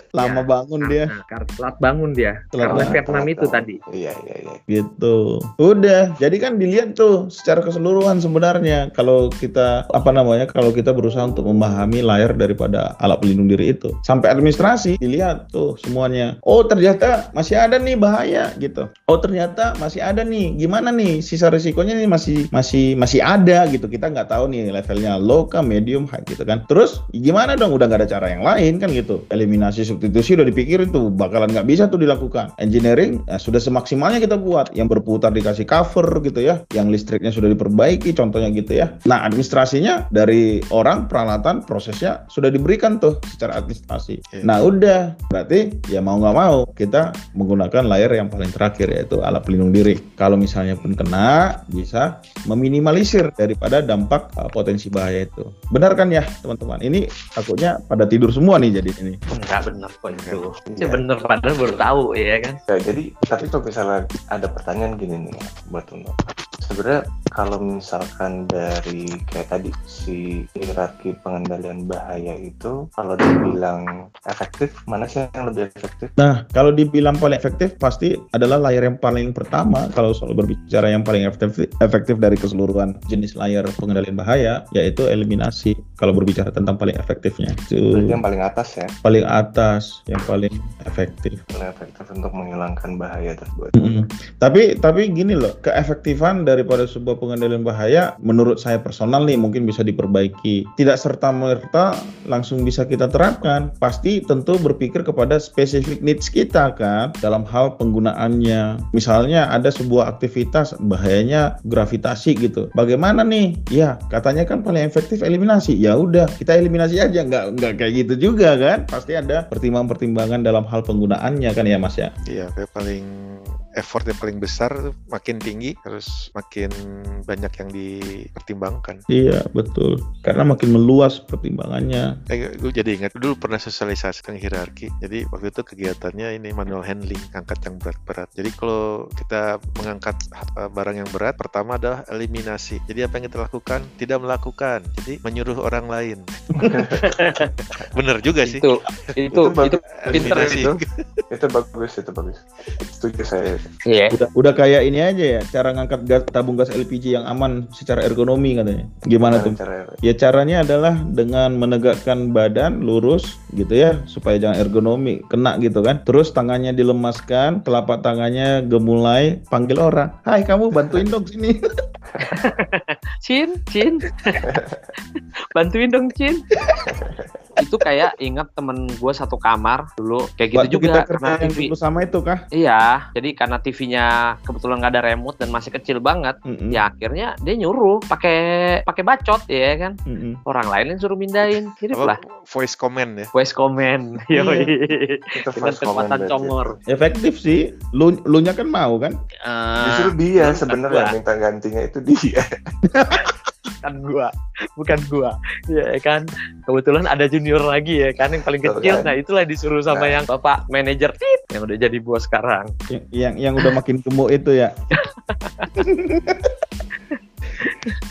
Lama ya, bangun dia. Telat bangun dia. Telat karena Vietnam itu tadi. Iya, iya, iya. Gitu. Udah. Jadi kan dilihat tuh secara keseluruhan sebenarnya kalau kita apa namanya kalau kita berusaha untuk memahami layar daripada alat pelindung diri itu. Sampai administrasi dilihat tuh semuanya. Oh, ternyata masih ada nih bahaya gitu. Oh, ternyata masih ada nih. Gimana nih sisa risikonya nih masih masih masih ada gitu. Kita nggak tahu nih levelnya low kah, medium, high gitu kan. Terus gimana dong udah nggak ada cara yang lain kan gitu. Eliminasi substitusi udah dipikirin tuh bakalan nggak bisa tuh dilakukan. Engineering ya, sudah semaksimalnya kita buat. Yang berputar dikasih cover gitu ya, yang listriknya sudah diperbaiki contohnya gitu ya. Nah administrasinya dari orang peralatan prosesnya sudah diberikan tuh secara administrasi. Iya. Nah udah berarti ya mau nggak mau kita menggunakan layer yang paling terakhir yaitu alat pelindung diri. Kalau misalnya pun kena bisa meminimalisir daripada dampak uh, potensi bahaya itu. Benar kan ya teman-teman? Ini takutnya pada tidur semua nih jadi ini. Enggak bener kok itu. Iya. Ya bener padahal baru tahu ya kan. Ya, jadi tapi kalau misalnya ada pertanyaan gini nih buat Uno. Sebenarnya kalau misalkan dari kayak tadi si hierarki pengendalian bahaya itu kalau dibilang efektif mana sih yang lebih efektif? Nah, kalau dibilang paling efektif pasti adalah layar yang paling pertama kalau soal berbicara yang paling efektif efektif dari keseluruhan jenis layar pengendalian bahaya yaitu eliminasi. Kalau berbicara tentang paling efektifnya itu Berarti yang paling atas ya, paling atas yang paling efektif. paling efektif untuk menghilangkan bahaya tersebut. Mm-mm. Tapi tapi gini loh, keefektifan daripada sebuah pengendalian bahaya menurut saya personal nih mungkin bisa diperbaiki. Tidak serta merta langsung bisa kita terapkan. Pasti tentu berpikir kepada spesifik needs kita kan dalam hal penggunaannya. Misalnya ada sebuah aktivitas bahayanya gravitasi gitu. Bagaimana nih? Ya, katanya kan paling efektif eliminasi. Ya udah, kita eliminasi aja nggak nggak kayak gitu juga kan. Pasti ada pertimbangan-pertimbangan dalam hal penggunaannya kan ya Mas ya. Iya, kayak paling effort yang paling besar makin tinggi harus makin banyak yang dipertimbangkan. Iya betul, karena makin meluas pertimbangangannya. Eh, gue jadi ingat dulu pernah sosialisasi tentang hierarki. Jadi waktu itu kegiatannya ini manual handling, angkat yang berat-berat. Jadi kalau kita mengangkat uh, barang yang berat, pertama adalah eliminasi. Jadi apa yang kita lakukan? Tidak melakukan. Jadi menyuruh orang lain. Bener juga sih. Itu itu Itu itu, bagus. pinter Eliminasi. itu. itu bagus, itu bagus. Setuju saya. Iya. Udah, udah kayak ini aja ya, cara ngangkat gas, tabung gas LPG yang aman secara ergonomi katanya. Gimana tuh? Cara Ya caranya adalah dengan menegakkan badan lurus gitu ya, supaya jangan ergonomi kena gitu kan. Terus tangannya dilemaskan, telapak tangannya gemulai, panggil orang. Hai kamu bantuin dong sini. Cin, Cin. Bantuin dong, Cin. itu kayak ingat temen gue satu kamar dulu kayak gitu Waktu juga kita karena TV dulu sama itu kah? iya jadi karena TV-nya kebetulan nggak ada remote dan masih kecil banget Mm-mm. ya akhirnya dia nyuruh pakai pakai bacot ya kan Mm-mm. orang lain yang suruh mindahin mirip Apa, lah voice comment ya. voice comment yoi itu dengan kekuatan congor Efektif sih, lu lu nya kan mau kan? Eh, Justru dia sebenarnya minta gantinya itu dia. bukan gua bukan gua ya kan kebetulan ada junior lagi ya kan yang paling kecil kan? nah itulah disuruh sama Nah. yang bapak manajer yang udah jadi bos sekarang Yang yang, yang udah makin gemuk itu ya.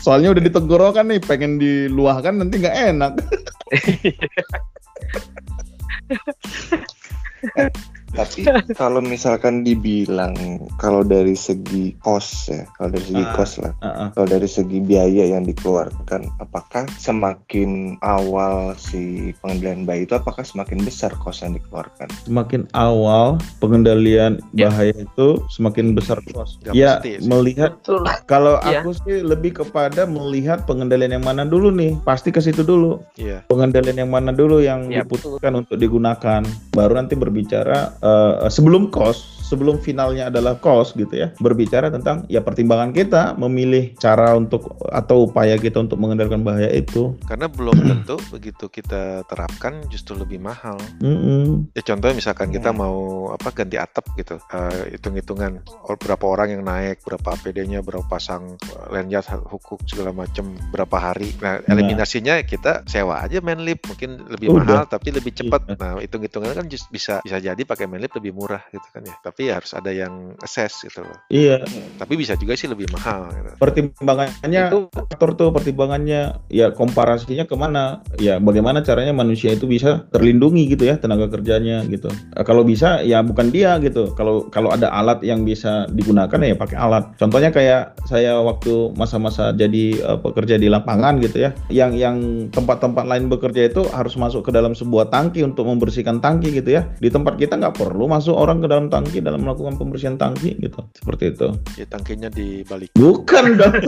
Soalnya udah ditenggorokan nih, pengen diluahkan nanti nggak enak. Tapi kalau misalkan dibilang kalau dari segi cost ya, kalau dari segi Ah. cost lah, Heeh. kalau dari segi biaya yang dikeluarkan, apakah semakin awal si pengendalian bayi itu apakah semakin besar cost yang dikeluarkan? Semakin awal pengendalian Ya. bahaya itu semakin besar cost. Nggak Ya mesti sih. melihat betul kalau Iya. aku sih lebih kepada melihat pengendalian yang mana dulu nih, pasti ke situ dulu. Iya. Pengendalian yang mana dulu yang Ya, diputuskan untuk digunakan, baru nanti berbicara eh, sebelum cost, sebelum finalnya adalah cost gitu ya, berbicara tentang ya pertimbangan kita memilih cara untuk atau upaya kita untuk mengendalikan bahaya itu. Karena belum tentu begitu kita terapkan justru lebih mahal. Mm-mm. Ya contohnya misalkan kita Hmm. mau apa ganti atap gitu, Eh, hitung-hitungan berapa orang yang naik, berapa APD-nya, berapa pasang eh, lanyard hukuk segala macam, berapa hari. Nah eliminasinya kita sewa aja manlip, mungkin lebih Udah. mahal tapi lebih cepat. Iya. Nah hitung-hitungan kan just bisa bisa jadi pakai manlip lebih murah gitu kan ya. Tapi ya harus ada yang assess gitu loh. Iya, Tapi bisa juga sih lebih mahal. Gitu. pertimbangannya itu faktor tuh pertimbangannya ya komparasinya ke mana ya bagaimana caranya manusia itu bisa terlindungi gitu ya tenaga kerjanya gitu Eh, kalau bisa ya bukan dia gitu kalau kalau ada alat yang bisa digunakan ya pakai alat contohnya kayak saya waktu masa-masa jadi eh, pekerja di lapangan gitu ya yang yang tempat-tempat lain bekerja itu harus masuk ke dalam sebuah tangki untuk membersihkan tangki gitu ya di tempat kita nggak perlu masuk orang ke dalam tangki dalam melakukan pembersihan tangki gitu seperti itu Ya tangkinya dibalik. bukan dong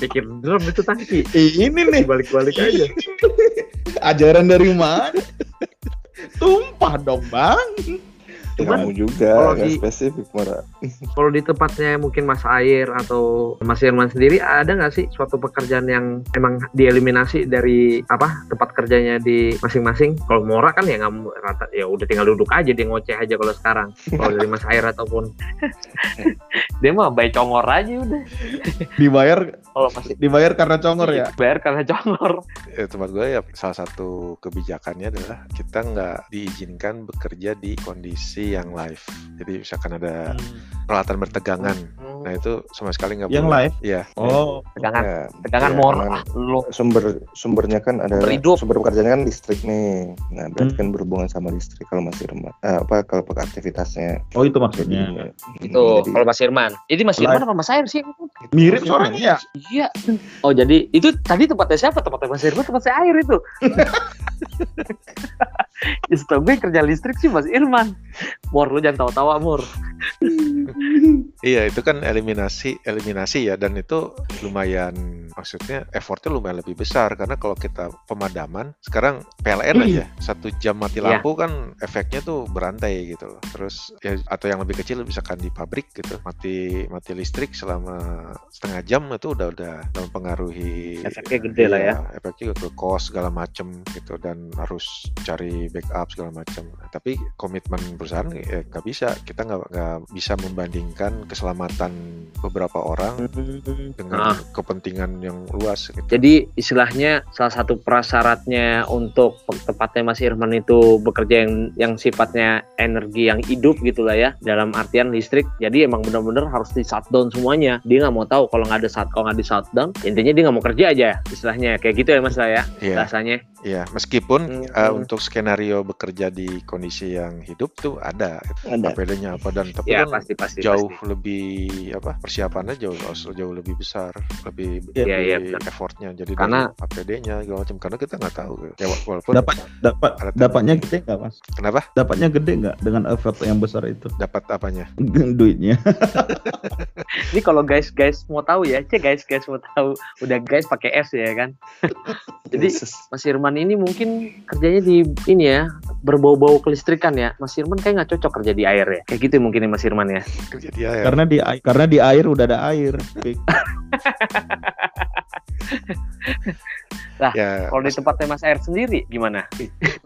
pikir drum itu tangki ini nih balik-balik aja ajaran dari mana? Tumpah dong bang. Cuman Kamu juga kalau di- spesifik Mora. Kalau di tempatnya mungkin Mas Air atau Mas Irman sendiri ada nggak sih suatu pekerjaan yang emang dieliminasi dari apa tempat kerjanya di masing-masing? Kalau Mora kan ya nggak rata ya udah tinggal duduk aja dia ngoceh aja kalau sekarang. Kalau dari Mas Air ataupun dia mah baik congor aja udah. Dibayar Kalau masih dibayar karena congor ya. bayar karena congor. Ya, tempat gue ya salah satu kebijakannya adalah kita nggak diizinkan bekerja di kondisi yang live. Jadi misalkan ada peralatan bertegangan, nah itu sama sekali nggak Yang boleh. live. Iya. Oh, Tegangan Ya, tegangan ya, emang lu sumber sumbernya kan ada Berhidup. sumber pekerjaannya kan listrik nih. Nah, berarti Hmm. kan berhubungan sama listrik kalau masih remah. Eh, apa kalau pakai aktivitasnya. oh itu maksudnya. Jadinya, itu jadi- kalau Mas Irman. Jadi Mas. Irman apa Mas Air sih? Mirip suaranya ya. Iya. Oh jadi itu tadi tempatnya siapa? Tempatnya Mas Irman, tempat saya air itu. ya setahu gue kerja listrik sih Mas Irman. Mur lu jangan tawa-tawa Mur. Iya, itu kan eliminasi eliminasi ya dan itu lumayan maksudnya effortnya lumayan lebih besar karena kalau kita pemadaman sekarang PLN aja satu jam mati Iya. lampu kan efeknya tuh berantai gitu loh. Terus ya atau yang lebih kecil misalkan di pabrik gitu mati mati listrik selama setengah jam itu udah udah mempengaruhi Efeknya gede lah ya. Iya, efeknya ke cost segala macem gitu dan harus cari backup segala macam. Tapi komitmen perusahaan ya nggak bisa kita nggak nggak bisa membandingkan keselamatan beberapa orang dengan Ah. kepentingan yang luas gitu. Jadi istilahnya salah satu prasyaratnya untuk tepatnya Mas Irman itu bekerja yang yang sifatnya energi yang hidup gitu lah ya dalam artian listrik. Jadi emang benar-benar harus di shutdown semuanya. Dia nggak mau tahu kalau nggak ada saat kalau nggak di shutdown. Intinya dia nggak mau kerja aja istilahnya kayak gitu ya Mas lah ya Iya, rasanya. iya. Meskipun Hmm. eh, untuk skenario bekerja di kondisi yang hidup tuh ada ada. APD-nya apa dan tapi Ya kan pasti pasti jauh pasti. lebih apa persiapannya jauh jauh lebih besar lebih Iya, iya, lebih benar. effortnya jadi Karena- APD-nya segala macam karena kita nggak tahu ya wa- walaupun Dapat dapat dapatnya gede nggak mas? kenapa Dapatnya gede nggak dengan effort yang besar itu? dapat apanya Duitnya. Ini kalau guys guys mau tahu ya, cek guys guys mau tahu, udah guys pakai S ya kan. Jadi. Mas Irman ini mungkin kerjanya di ini ya berbau-bau kelistrikan ya. Mas Irman kayak nggak cocok kerja di air ya. Kayak gitu mungkin ya Mas Irman ya. kerja dia ya Karena di ai- karena di air udah ada air. ya Kalau di tempatnya Mas Air sendiri gimana?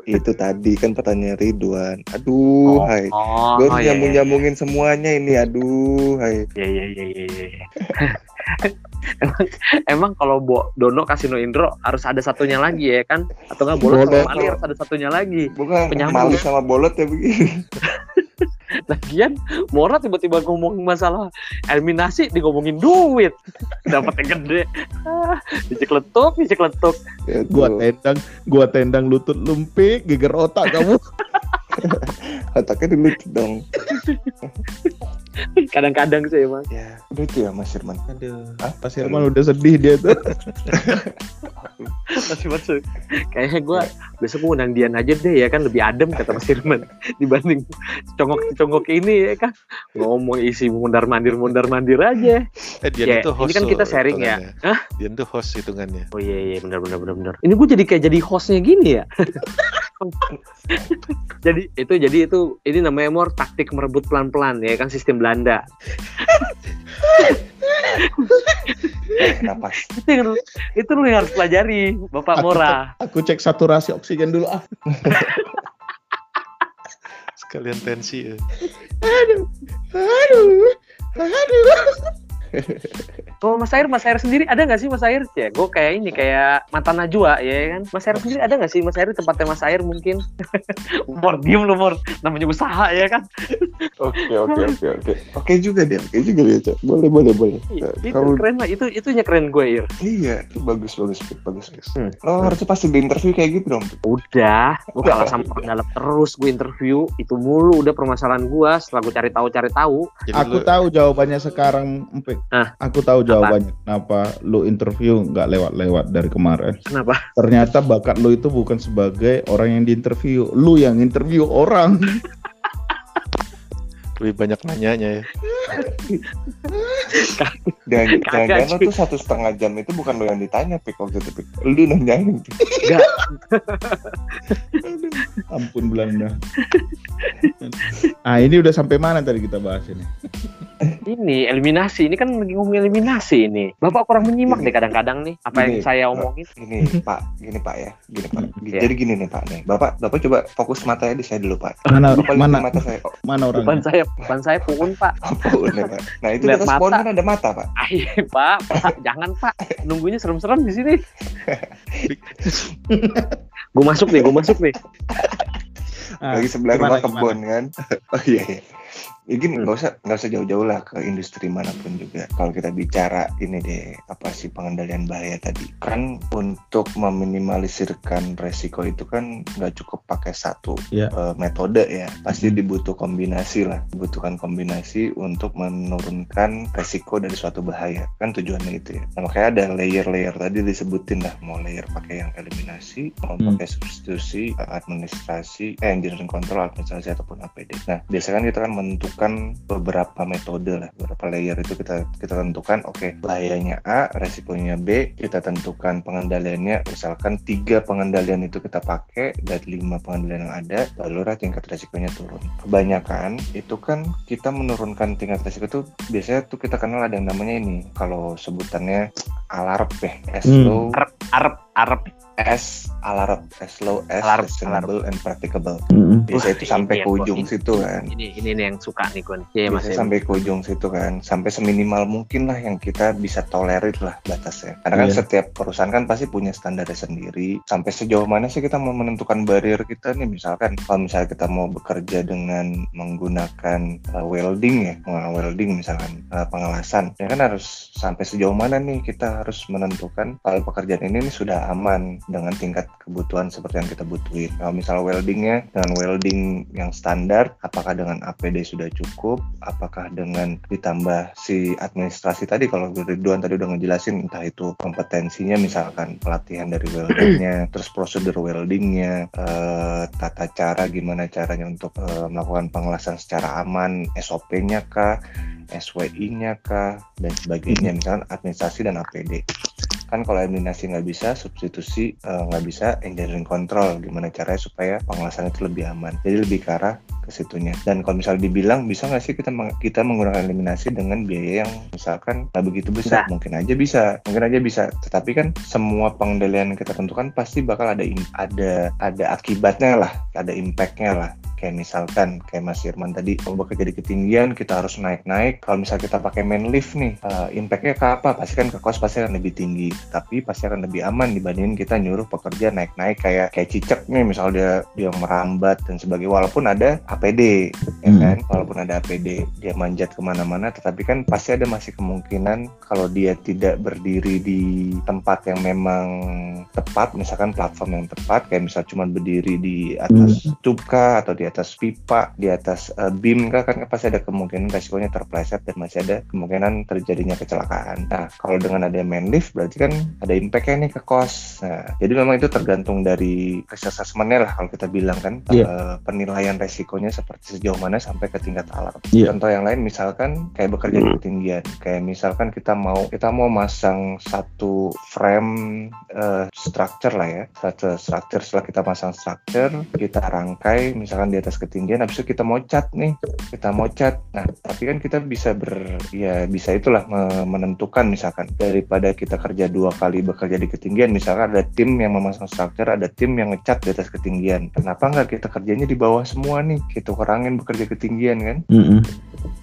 itu tadi kan pertanyaan Ridwan. Aduh, hai. Oh, Gue oh, iya, iya. nyambung nyambungin semuanya ini. Aduh, hai. Iya iya iya iya. iya. emang emang kalau Bo Dono Kasino Indro harus ada satunya lagi ya kan? Atau nggak boleh Boleh. sama Mali harus ada satunya lagi. Bukan Penyambung malu ya. sama bolot ya begini. Lagian Mora tiba-tiba ngomongin masalah eliminasi digomongin duit. Dapat yang gede. Ah, dicekletuk, dicekletuk. Ya, Gua tuh. tendang, gua tendang lutut lumpik, geger otak kamu. Otaknya dulu dong. Kadang-kadang sih emang. Ya, udah itu ya Mas Irman. Aduh. Hah? Pas Irman udah sedih dia tuh. Masih masuk. Kayaknya gue besok mau undang Dian aja deh ya kan lebih adem kata Mas Firman dibanding congok-congok ini ya kan ngomong isi mundar mandir mundar mandir aja. eh dia Ya, itu host ini kan kita sharing ya. Hah? dia tuh host hitungannya Oh iya iya benar benar benar benar. Ini gue jadi kayak jadi hostnya gini ya. jadi itu jadi itu ini namanya mor taktik merebut pelan-pelan ya kan sistem Belanda. Napas. Itu itu lu yang harus pelajari Bapak Aku Mora. Aku cek saturasi oksigen dulu ah. sekalian tensi ya. Aduh. Aduh. Aduh. Kalau Mas Air, Mas Air sendiri ada nggak sih Mas Air? Ya, gue kayak ini kayak mata najwa ya kan. Mas Air sendiri ada nggak sih Mas Air di tempatnya Mas Air mungkin? Mor diem lu Mor, namanya usaha ya kan. Oke, oke, oke, oke. Oke juga dia, oke juga dia, Cok. Boleh, boleh, boleh. Itu Kalau keren lah, itu itunya keren gue Ir. iya, itu bagus, bagus, bagus. Pik. Hmm. Lo harusnya pasti di interview kayak gitu dong. Udah, gue kalah sama orang dalam terus gue interview itu mulu udah permasalahan gue. Setelah gue cari tahu cari tahu, Jadi Aku lu- tahu jawabannya sekarang, Empik. Ah. Aku tahu jawabannya. Kenapa lu interview nggak lewat-lewat dari kemarin? kenapa? Ternyata bakat lu itu bukan sebagai orang yang diinterview, lu yang interview orang. lebih banyak nanyanya ya Dan jangan-jangan lo tuh satu setengah jam itu bukan lo yang ditanya pik waktu itu pik. Lu nanyain. Enggak, Ampun Belanda. ah ini udah sampai mana tadi kita bahas ini? ini eliminasi. Ini kan lagi ngomong eliminasi ini. Bapak kurang menyimak deh kadang-kadang nih apa yang Gini, saya Pak. omongin. Gini Pak, gini Pak ya, gini Pak. Gini- Iya. Jadi gini nih Pak nih. Bapak, Bapak coba fokus matanya di saya dulu Pak. Mana Bapak mana mata saya. Oh, mana Depan orangnya? saya, depan saya puun Pak. apa udah Pak? Nah itu Lihat atas pohon kan ada mata Pak. Ayo Pak, Pak, jangan Pak. Nunggunya serem-serem di sini. gue masuk nih, gue masuk nih. Ah, Lagi sebelah gimana, rumah kebun kan. Oh iya iya. Ya gini, nggak usah nggak usah jauh-jauh lah ke industri mana pun juga. Kalau kita bicara ini deh apa sih pengendalian bahaya tadi kan untuk meminimalisirkan resiko itu kan nggak cukup pakai satu Iya. eh, metode ya. Pasti Hmm. dibutuh kombinasi lah, dibutuhkan kombinasi untuk menurunkan resiko dari suatu bahaya. Kan tujuannya itu ya. Nah, makanya ada layer-layer tadi disebutin lah, mau layer pakai yang eliminasi, mau Hmm. pakai substitusi, administrasi, eh, engineering control, administrasi ataupun APD. Nah, biasanya kan kita kan menentukan beberapa metode lah, beberapa layer itu kita kita tentukan, oke, bahayanya A, resikonya B, kita tentukan pengendaliannya, misalkan tiga pengendalian itu kita pakai dari lima pengendalian yang ada, lalu lah tingkat resikonya turun. Kebanyakan itu kan kita menurunkan tingkat resiko itu biasanya tuh kita kenal ada yang namanya ini, kalau sebutannya alarp ya, as Hmm. low Arab, Arab. As alarp, as low as Alarp, reasonable and practicable. Mm-mm. Biasanya itu sampai ini ke ujung situ kan. Ini ini yang suka nih. Iya Mas. Biasanya Em. sampai ke ujung situ kan, sampai seminimal mungkin lah yang kita bisa tolerir lah batasnya. Karena kan Iya. setiap perusahaan kan pasti punya standarnya sendiri. Sampai sejauh mana sih kita mau menentukan barrier kita nih? Misalkan kalau misalnya kita mau bekerja dengan menggunakan uh, welding ya, uh, welding misalkan uh, pengelasan, ya kan harus sampai sejauh mana nih kita harus menentukan kalau pekerjaan ini nih sudah aman dengan tingkat kebutuhan seperti yang kita butuhin. Kalau misalnya weldingnya dengan welding yang standar, apakah dengan APD sudah cukup? Apakah dengan ditambah si administrasi tadi kalau Ridwan tadi udah ngejelasin entah itu kompetensinya misalkan pelatihan dari weldernya, terus prosedur weldingnya, eh, tata cara gimana caranya untuk eh, melakukan pengelasan secara aman, SOP-nya kah, SWI-nya kah, dan sebagainya, misalkan administrasi dan APD kan kalau eliminasi nggak bisa substitusi eh, nggak bisa engineering control. Gimana caranya supaya pengelasan itu lebih aman jadi lebih ke arah ke situnya. Dan kalau misalnya dibilang bisa nggak sih kita kita menggunakan eliminasi dengan biaya yang misalkan nggak begitu besar? Mungkin aja bisa mungkin aja bisa. Tetapi kan semua pengendalian yang kita tentukan pasti bakal ada ada ada akibatnya lah ada impactnya lah kayak misalkan kayak Mas Irman tadi kalau bekerja di ketinggian kita harus naik-naik. Kalau misalnya kita pakai main lift nih eh, impactnya ke apa? Pasti kan ke kos pasti akan lebih tinggi. Tapi pasti akan lebih aman dibandingin kita nyuruh pekerja naik-naik kayak kayak cicak nih misal dia dia merambat dan sebagainya. Walaupun ada APD ya Hmm. kan? Walaupun ada APD dia manjat ke mana-mana tetapi kan pasti ada masih kemungkinan kalau dia tidak berdiri di tempat yang memang tepat misalkan platform yang tepat kayak misal cuma berdiri di atas tube kah atau di atas pipa di atas eh, beam kah kan pasti ada kemungkinan resikonya terpleset dan masih ada kemungkinan terjadinya kecelakaan. Nah kalau dengan ada main lift berarti kan ada impactnya nih ke kos. Nah jadi memang itu tergantung dari risk assessment-nya lah kalau kita bilang kan Iya. eh, penilaian resikonya seperti sejauh mana sampai ke tingkat alarm. Iya. contoh yang lain misalkan kayak bekerja di ketinggian. Kayak misalkan kita mau kita mau masang satu frame eh, structure lah ya. Satu structure setelah kita pasang structure kita rangkai misalkan di atas ketinggian habis itu kita mau cat nih kita mau cat nah tapi kan kita bisa ber ya bisa itulah me- menentukan misalkan daripada kita kerja dua kali bekerja di ketinggian misalkan ada tim yang memasang structure ada tim yang ngecat di atas ketinggian. Kenapa nggak kita kerjanya di bawah semua nih? Kita kurangin bekerja ketinggian kan? Mm-mm.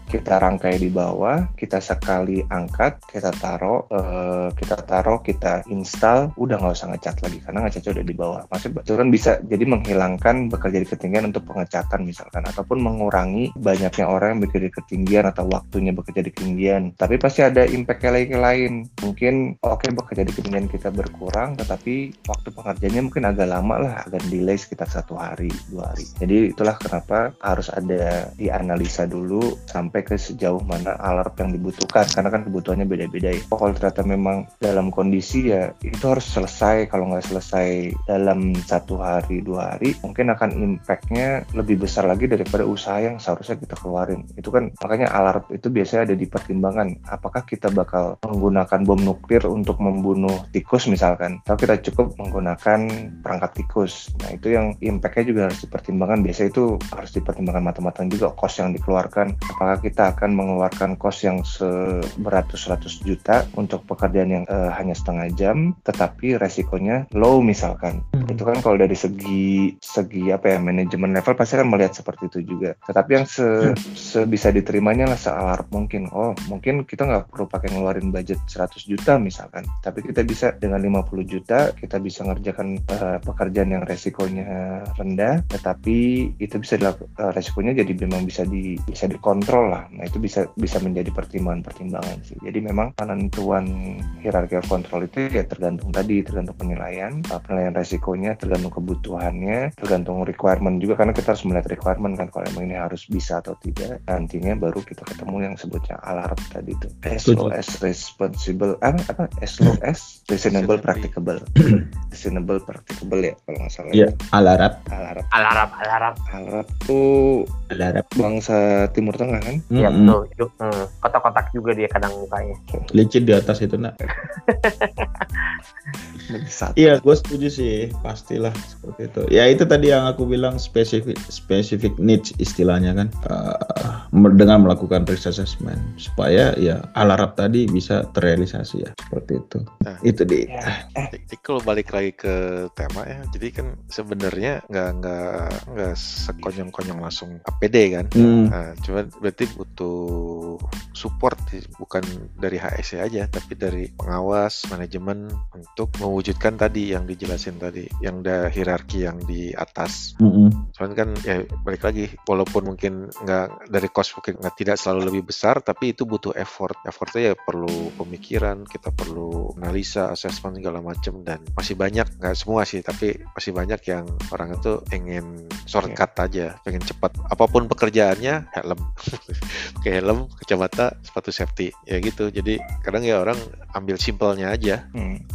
Kita rangkai di bawah, kita sekali angkat, kita taruh, eh, kita taruh, kita install, udah nggak usah ngecat lagi karena ngecatnya udah di bawah. Maksudnya itu bisa jadi menghilangkan bekerja di ketinggian untuk pengecatan misalkan, ataupun mengurangi banyaknya orang yang bekerja di ketinggian atau waktunya bekerja di ketinggian. Tapi pasti ada impact lain lain. Mungkin oke bekerja di ketinggian kita berkurang, tetapi waktu pengerjaannya mungkin agak lama lah, agak delay sekitar satu hari, dua hari. Jadi itulah kenapa harus ada dianalisa dulu sampai sampai ke sejauh mana alarm yang dibutuhkan karena kan kebutuhannya beda-beda ya. Oh, kalau ternyata memang dalam kondisi ya itu harus selesai. Kalau nggak selesai dalam satu hari dua hari mungkin akan impactnya lebih besar lagi daripada usaha yang seharusnya kita keluarin. Itu kan makanya alarm itu biasanya ada di pertimbangan apakah kita bakal menggunakan bom nuklir untuk membunuh tikus misalkan atau kita cukup menggunakan perangkat tikus. Nah itu yang impactnya juga harus dipertimbangkan. Biasa itu harus dipertimbangkan matang-matang juga cost yang dikeluarkan. Apakah kita akan mengeluarkan cost yang seberatus-ratus juta untuk pekerjaan yang uh, hanya setengah jam tetapi resikonya low misalkan. Hmm. itu kan kalau dari segi segi apa ya manajemen level pasti kan melihat seperti itu juga. Tetapi yang se, hmm. sebisa diterimanya lah sealar mungkin. Oh mungkin kita nggak perlu pakai ngeluarin budget 100 juta misalkan. Tapi kita bisa dengan 50 juta kita bisa ngerjakan uh, pekerjaan yang resikonya rendah tetapi itu bisa dilakukan uh, resikonya jadi memang bisa di bisa dikontrol lah nah itu bisa bisa menjadi pertimbangan-pertimbangan sih. Jadi memang penentuan hierarki kontrol itu ya tergantung tadi tergantung penilaian uh, penilaian resikonya tergantung kebutuhannya tergantung requirement juga karena kita harus melihat requirement kan kalau emang ini harus bisa atau tidak nantinya baru kita ketemu yang sebutnya alarm tadi itu. As low as responsible apa apa? As low as reasonable practicable. Reasonable practicable ya kalau nggak salah. Ya alarm. Alarm. Alarm alarm. Alarm tuh alarm. Bangsa timur tengah kan Iya betul. Hmm. Kotak-kotak juga dia kadang mukanya. licin di atas itu nak. Iya, gue setuju sih, pastilah seperti itu. Ya itu tadi yang aku bilang spesifik spesifik needs istilahnya kan, uh, dengan melakukan risk assessment supaya ya alarm tadi bisa terrealisasi ya seperti itu. Nah. Itu dia. Ya, eh Jadi kalau balik lagi ke tema ya, jadi kan sebenarnya nggak nggak nggak sekonyong-konyong langsung APD kan. Hmm, Nah, cuman berarti butuh support bukan dari HSE aja, tapi dari pengawas, manajemen untuk mewujudkan tadi yang dijelasin tadi, yang ada hierarki yang di atas. mm-mm. Cuman kan ya balik lagi, walaupun mungkin nggak dari cost mungkin tidak selalu lebih besar, tapi itu butuh effort. Effortnya ya perlu pemikiran, kita perlu analisa, assessment segala macam dan masih banyak nggak semua sih, tapi masih banyak yang orang itu ingin shortcut aja, pengen cepat. Apa pun pekerjaannya, helm, pakai helm, kacamata, sepatu safety, ya gitu. Jadi kadang ya orang ambil simpelnya aja. hmm.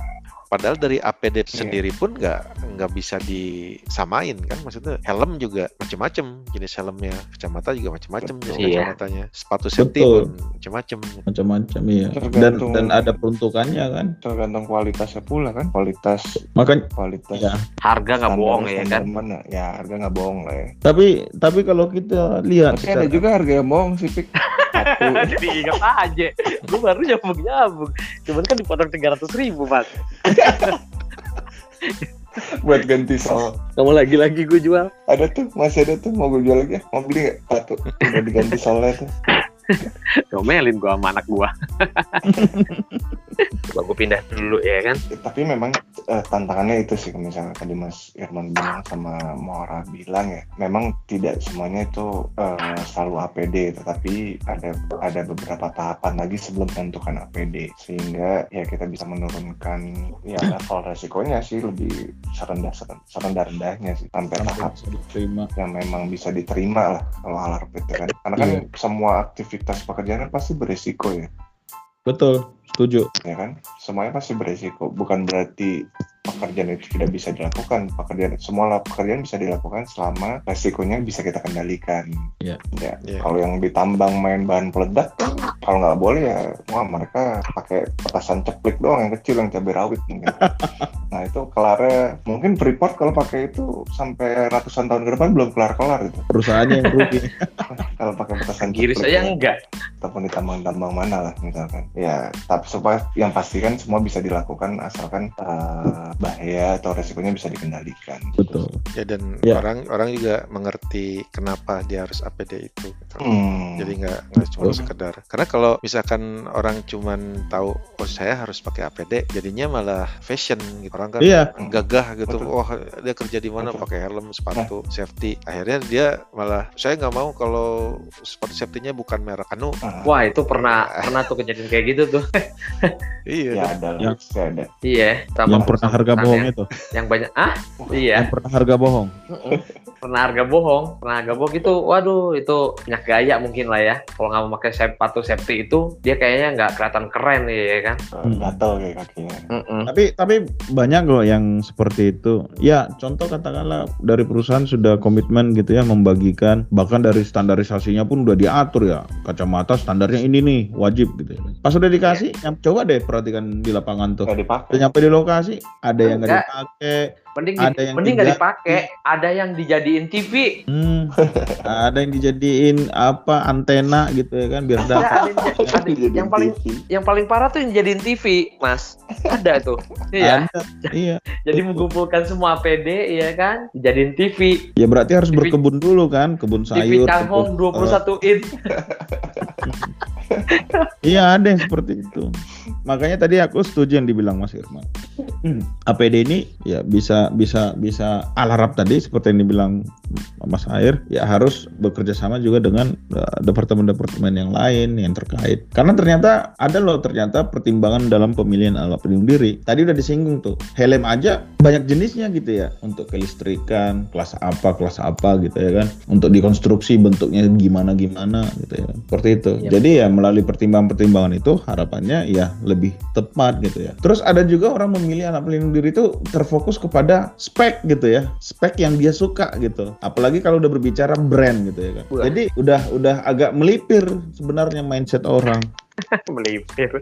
Padahal dari APD Iya. sendiri pun nggak nggak bisa disamain kan, maksudnya helm juga macem-macem jenis helmnya, kacamata juga macem-macem jenis. Iya. kacamatanya, sepatu safety pun macem-macem. Macam-macam iya. Dan Tergantung- dan ada peruntukannya kan. tergantung kualitasnya pula kan kualitas Makanya kualitas ya. Harga nggak bohong ya kan. mana ya harga nggak bohong lah ya Tapi tapi kalau kita lihat tapi ada juga harga yang bohong sih pik satu Jadi ingat aja. Gue baru nyambung nyambung. Cuman kan dipotong tiga ratus ribu mas. buat ganti sol Kamu lagi-lagi gue jual. ada tuh masih ada tuh mau gue jual lagi ya? Mau beli nggak? Satu udah diganti solnya tuh Domelin gue sama anak gue. Coba gue pindah dulu ya kan. Ya, tapi memang eh, tantangannya itu sih misalnya tadi Mas Irman bilang sama Mora bilang ya memang tidak semuanya itu eh, selalu APD tetapi ada ada beberapa tahapan lagi sebelum menentukan APD sehingga ya kita bisa menurunkan ya level resikonya sih lebih serendah serendah rendahnya sih sampai tahap yang memang bisa diterima lah kalau alarm itu kan karena kan Iya. semua aktivitas pekerjaan kan pasti beresiko ya. Betul, setuju. ya kan semuanya pasti beresiko bukan berarti pekerjaan itu tidak bisa dilakukan pekerjaan semua pekerjaan bisa dilakukan selama resikonya bisa kita kendalikan Iya. ya Iya. kalau yang ditambang main bahan peledak kalau nggak boleh ya wah mereka pakai petasan ceplik doang yang kecil yang cabai rawit mungkin nah itu kelarnya mungkin Freeport kalau pakai itu sampai ratusan tahun ke depan belum kelar kelar itu Perusahaannya yang rugi. kalau pakai petasan Giris ceplik aja ya enggak. ataupun di tambang-tambang mana lah misalkan ya tapi supaya yang pasti kan semua bisa dilakukan asalkan eh, bahaya atau resikonya bisa dikendalikan Betul. Ya dan Ya. orang orang juga mengerti kenapa dia harus APD itu. gitu. Hmm. Jadi nggak nggak cuma Betul. sekedar. Karena kalau misalkan orang cuman tahu oh saya harus pakai APD, jadinya malah fashion gitu. Orang kan Iya, gagah gitu. Betul. Wah dia kerja di mana Betul. pakai helm, sepatu, safety. Akhirnya dia malah saya nggak mau kalau sepatu safety-nya bukan merek anu. Ah, Wah itu pernah pernah tuh kejadian kayak gitu tuh. Iya. ya kan? ada lah Yang- ada iya. Sama yang pernah harga bohong itu. yang banyak. Ah iya. Yang pernah harga bohong. Pernah harga bohong pernah harga bohong itu waduh itu banyak gaya mungkin lah ya kalau nggak mau pakai sepatu safety itu dia kayaknya nggak kelihatan keren ya kan Hmm. gatel kayak kakinya Mm-mm. Tapi tapi banyak loh yang seperti itu. Ya, contoh katakanlah dari perusahaan sudah komitmen gitu ya membagikan bahkan dari standarisasinya pun udah diatur ya. Kacamata standarnya ini nih, wajib gitu ya. Pas udah dikasih, yang coba deh perhatikan di lapangan tuh. nggak Udah nyampe di lokasi, ada yang nggak Enggak. dipakai, mending Ada di- yang mending nggak dipakai ada yang dijadiin TV hmm, ada yang dijadiin apa antena gitu ya kan biar ada, dapat. ada yang, ada Dijadiin yang paling TV. yang paling parah tuh yang jadiin TV mas ada tuh iya Ada. Iya. jadi mengumpulkan semua APD ya kan jadiin TV Ya berarti harus TV berkebun dulu kan, kebun TV sayur. Changhong kebun- 21 in Iya ada yang seperti itu. Makanya tadi aku setuju yang dibilang Mas Irman. APD ini ya bisa bisa bisa alarap tadi seperti yang dibilang Mas Air ya harus bekerja sama juga dengan eh, departemen-departemen yang lain yang terkait. Karena ternyata ada loh ternyata pertimbangan dalam pemilihan alat pelindung diri. Tadi udah disinggung tuh. Helm aja banyak jenisnya gitu ya untuk kelistrikan, kelas apa, kelas apa gitu ya kan. Untuk dikonstruksi bentuknya gimana gimana gitu ya. Seperti itu. Iya. Jadi ya melalui pertimbangan-pertimbangan itu harapannya ya lebih tepat gitu ya. Terus ada juga orang memilih alat pelindung diri itu terfokus kepada spek gitu ya. Spek yang dia suka gitu. Apalagi kalau udah berbicara brand gitu ya kan. Jadi udah udah agak melipir sebenarnya mindset orang. melipir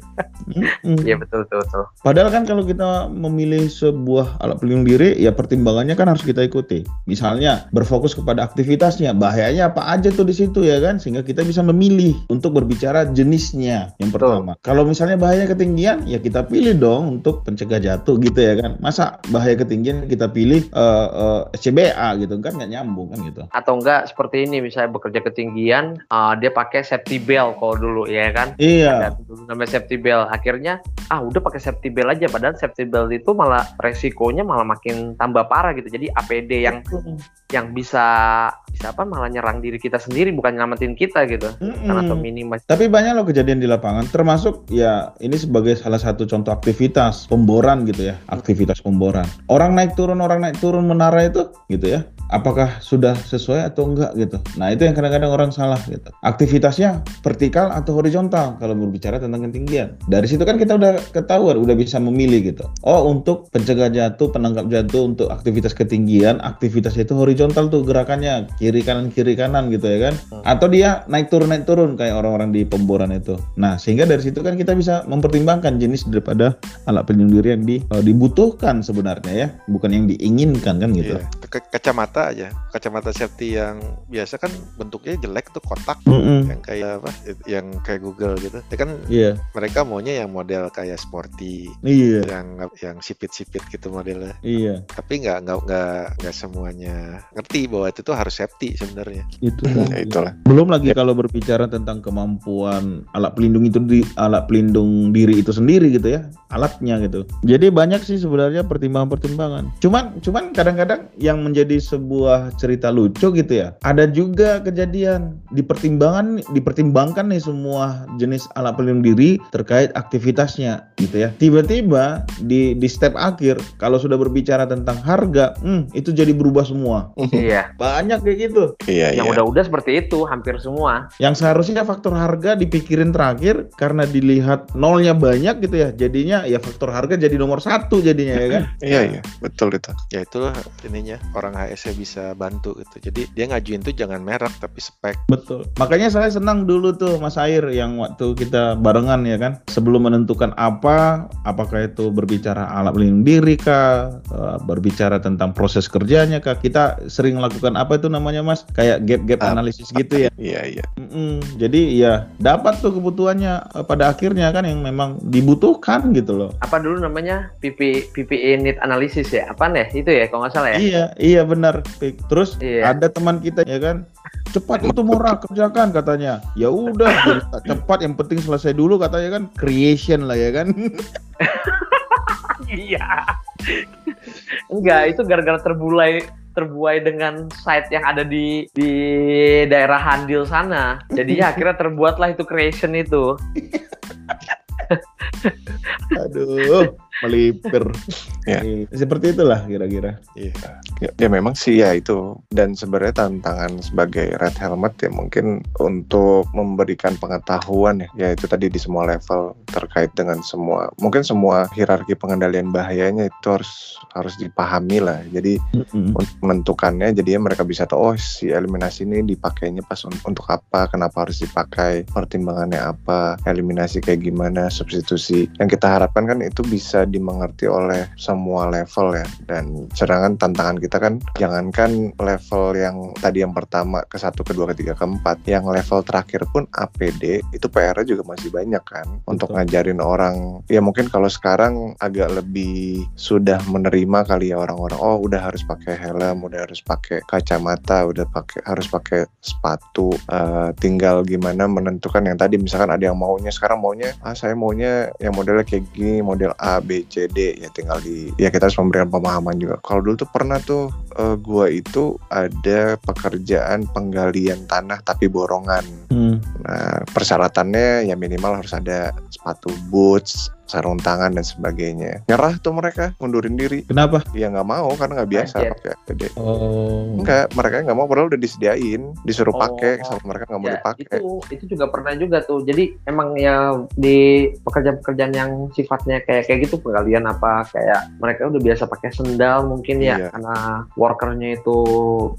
Mm-mm. iya betul betul betul Padahal kan kalau kita memilih sebuah alat pelindung diri, ya pertimbangannya kan harus kita ikuti. Misalnya berfokus kepada aktivitasnya, bahayanya apa aja tuh di situ ya kan, sehingga kita bisa memilih untuk berbicara jenisnya. Yang Betul. pertama, kalau misalnya bahaya ketinggian, ya kita pilih dong untuk pencegah jatuh gitu ya kan. Masa bahaya ketinggian kita pilih eh, eh, SCBA gitu kan nggak nyambung kan gitu. atau enggak seperti ini misalnya bekerja ketinggian uh, dia pakai safety belt kalau dulu ya kan Iya, ada dulu namanya safety belt. Akhirnya ah udah pakai safety belt aja. Padahal safety belt itu malah resikonya malah makin tambah parah gitu. Jadi APD yang yang bisa bisa apa malah nyerang diri kita sendiri bukan nyelamatin kita gitu karena atau minimal Tapi banyak loh kejadian di lapangan, termasuk ya ini sebagai salah satu contoh aktivitas pemboran gitu ya, aktivitas pemboran. Orang naik turun, orang naik turun menara itu gitu ya, apakah sudah sesuai atau enggak gitu. Nah itu yang kadang-kadang orang salah gitu. Aktivitasnya vertikal atau horizontal kalau berbicara tentang ketinggian. Dari situ kan kita udah ketahuan, udah bisa memilih gitu. Oh untuk pencegah jatuh, penangkap jatuh untuk aktivitas ketinggian, aktivitas itu horizontal tuh gerakannya kiri kanan kiri kanan gitu ya kan atau dia naik turun naik turun kayak orang-orang di pemboran itu. Nah, sehingga dari situ kan kita bisa mempertimbangkan jenis daripada alat pelindung diri yang di- eh, dibutuhkan sebenarnya ya, bukan yang diinginkan kan gitu. Iya. Ke- kacamata aja, kacamata safety yang biasa kan bentuknya jelek tuh kotak Mm-mm. yang kayak apa? Yang kayak Google gitu. Ya kan Iya, mereka maunya yang model kayak sporty, iya, yang yang sipit-sipit gitu modelnya. iya. Tapi nggak nggak nggak nggak semuanya ngerti bahwa itu tuh harus safety sebenarnya. Itu ya itulah. Belum lagi kalau berbicara tentang kemampuan alat pelindung itu di alat pelindung diri itu sendiri gitu ya alatnya gitu. Jadi banyak sih sebenarnya pertimbangan-pertimbangan. Cuman cuman kadang-kadang yang menjadi sebuah cerita lucu gitu ya ada juga kejadian dipertimbangan dipertimbangkan nih semua jenis alat pelindung diri terkait aktivitasnya gitu ya. Tiba-tiba di di step akhir kalau sudah berbicara tentang harga hmm, itu jadi berubah semua iya. Banyak kayak gitu. Iya yang iya. udah-udah seperti itu hampir semua. Yang seharusnya faktor harga dipikirin terakhir karena dilihat nolnya banyak gitu ya jadinya ya faktor harga jadi nomor satu jadinya ya kan? Iya iya. Betul itu. Ya itulah ininya orang HSE bisa bantu gitu. Jadi dia ngajuin tuh jangan merek tapi spek. betul. Makanya saya senang dulu tuh Mas Air yang waktu kita barengan ya kan? Sebelum menentukan apa apakah itu berbicara alat pelindung diri kah eh, berbicara tentang proses kerjanya kah kita sering melakukan apa itu namanya Mas kayak gap-gap Ah. analisis gitu ya iya iya Mm-mm. Jadi ya dapat tuh kebutuhannya eh, pada akhirnya kan yang memang dibutuhkan gitu loh. apa dulu namanya PP PPE need analysis ya apa nih itu ya kalau nggak salah ya Iya, iya benar. Terus Iya. ada teman kita ya kan, cepat itu murah kerjakan katanya. Ya udah, cepat yang penting selesai dulu katanya kan creation lah ya kan. Iya. Enggak, itu gara-gara terbulai terbuai dengan site yang ada di di daerah Handil sana. Jadinya akhirnya terbuatlah itu creation itu. Aduh, melipir. Ya. Iya, Seperti itulah kira-kira. Iya. Ya, ya memang sih ya itu dan sebenarnya tantangan sebagai red helmet ya mungkin untuk memberikan pengetahuan ya ya itu tadi di semua level terkait dengan semua mungkin semua hierarki pengendalian bahayanya itu harus harus dipahami lah jadi Mm-mm. untuk menentukannya jadinya mereka bisa tahu oh si eliminasi ini dipakainya pas un- untuk apa kenapa harus dipakai pertimbangannya apa eliminasi kayak gimana substitusi yang kita harapkan kan itu bisa dimengerti oleh semua level ya. Dan sedangkan tantangan kita kan jangankan level yang tadi yang pertama ke satu kedua ketiga keempat yang level terakhir pun APD itu PR-nya juga masih banyak kan untuk Betul. ngajarin orang. Ya mungkin kalau sekarang agak lebih sudah menerima kali ya orang-orang oh udah harus pakai helm udah harus pakai kacamata udah pakai harus pakai sepatu Eh, tinggal gimana menentukan. Yang tadi misalkan ada yang maunya sekarang maunya ah saya maunya yang modelnya kayak gini model A B C D ya tinggal di ya kita harus memberikan pemahaman juga kalau dulu tuh pernah tuh eh, gua itu ada pekerjaan penggalian tanah tapi borongan Hmm. Nah, persyaratannya ya minimal harus ada sepatu boots, sarung tangan dan sebagainya. Nyerah tuh mereka, mundurin diri. Kenapa? Ya nggak mau karena nggak biasa Anjir. pakai APD. Oh. Enggak, mereka nggak mau padahal udah disediain, disuruh Oh. pakai sama mereka nggak mau Ya, dipakai. itu itu juga pernah juga tuh. Jadi emang ya di pekerjaan-pekerjaan yang sifatnya kayak kayak gitu penggalian apa kayak mereka udah biasa pakai sendal mungkin ya Iya. karena workernya itu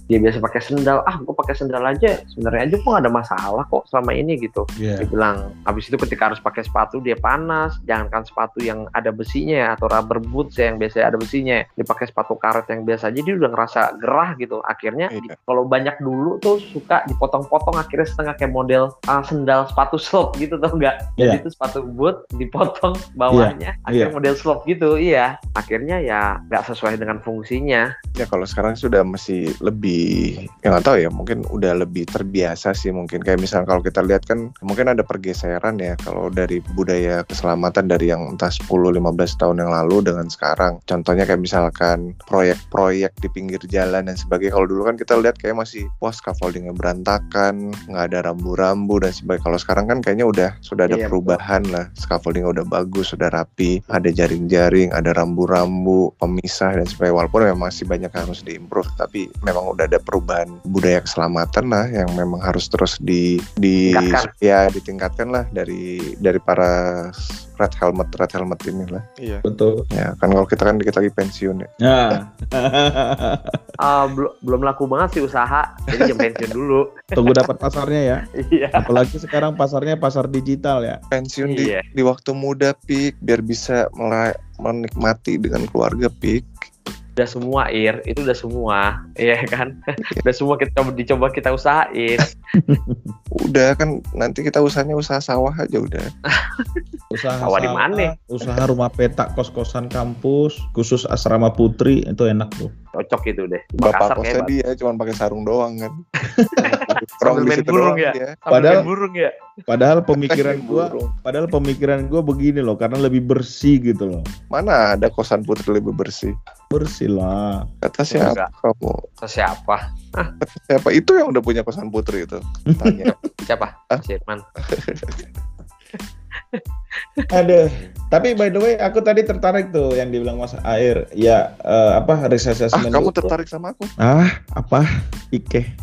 dia biasa pakai sendal. Ah, gue pakai sendal aja. Sebenarnya aja gue gak ada masalah kok selama ini gitu. Iya. Dia bilang habis itu ketika harus pakai sepatu dia panas. Jangankan sepatu yang ada besinya ya, atau rubber boots ya, yang biasanya ada besinya. Dipakai sepatu karet yang biasa aja dia udah ngerasa gerah gitu. Akhirnya Iya. di- kalau banyak dulu tuh suka dipotong-potong akhirnya setengah kayak model ah, sendal sepatu slope gitu tau nggak jadi Iya. itu sepatu boot dipotong bawahnya akhirnya Iya. model slope gitu iya akhirnya ya nggak sesuai dengan fungsinya Ya kalau sekarang sudah masih lebih, ya nggak tahu ya, mungkin udah lebih terbiasa sih mungkin. Kayak misalnya kalau kita lihat kan, mungkin ada pergeseran ya kalau dari budaya keselamatan dari yang entah 10-15 tahun yang lalu dengan sekarang. Contohnya kayak misalkan proyek-proyek di pinggir jalan dan sebagainya. Kalau dulu kan kita lihat kayak masih, wah scaffoldingnya berantakan, nggak ada rambu-rambu dan sebagainya. Kalau sekarang kan kayaknya udah sudah ada Iya, perubahan lah. Scaffoldingnya udah bagus, sudah rapi, ada jaring-jaring, ada rambu-rambu, pemisah dan sebagainya. Walaupun memang masih banyak yang harus diimprove, tapi memang udah ada perubahan budaya keselamatan lah yang memang harus terus di di Tingkatkan. ya ditingkatkan lah dari dari para red helmet red helmet ini lah. Iya. Betul. Ya kan kalau kita kan dikit lagi pensiun ya. Nah. Ah, belum belum laku banget sih usaha jadi jam pensiun dulu Tunggu dapat pasarnya ya. iya Apalagi sekarang pasarnya pasar digital ya. Pensiun di Iya. di waktu muda pik biar bisa mulai menikmati dengan keluarga pik. udah semua ir itu udah semua iya kan udah semua kita coba dicoba kita usahain Udah kan nanti kita usahanya usaha sawah aja udah. Usaha Sawah di mana? Usaha rumah petak kos-kosan kampus, khusus asrama putri itu enak tuh. cocok gitu deh Bapak Makassar kosnya kayak dia cuma pakai sarung doang kan. Nongkrong di situ burung doang ya? Padahal- burung ya Padahal pemikiran gua, padahal pemikiran gua begini loh, karena lebih bersih gitu loh. Mana ada kosan putri lebih bersih? Bersih lah. Kata siapa Enggak. kamu? Ke siapa Siapa itu yang udah punya kosan putri itu? Tanya. siapa Ah? si Irman Aduh. Tapi by the way, aku tadi tertarik tuh yang dibilang Mas Air. Ya eh, apa risk ah assessment kamu itu. tertarik sama aku? Ah, apa? Ike.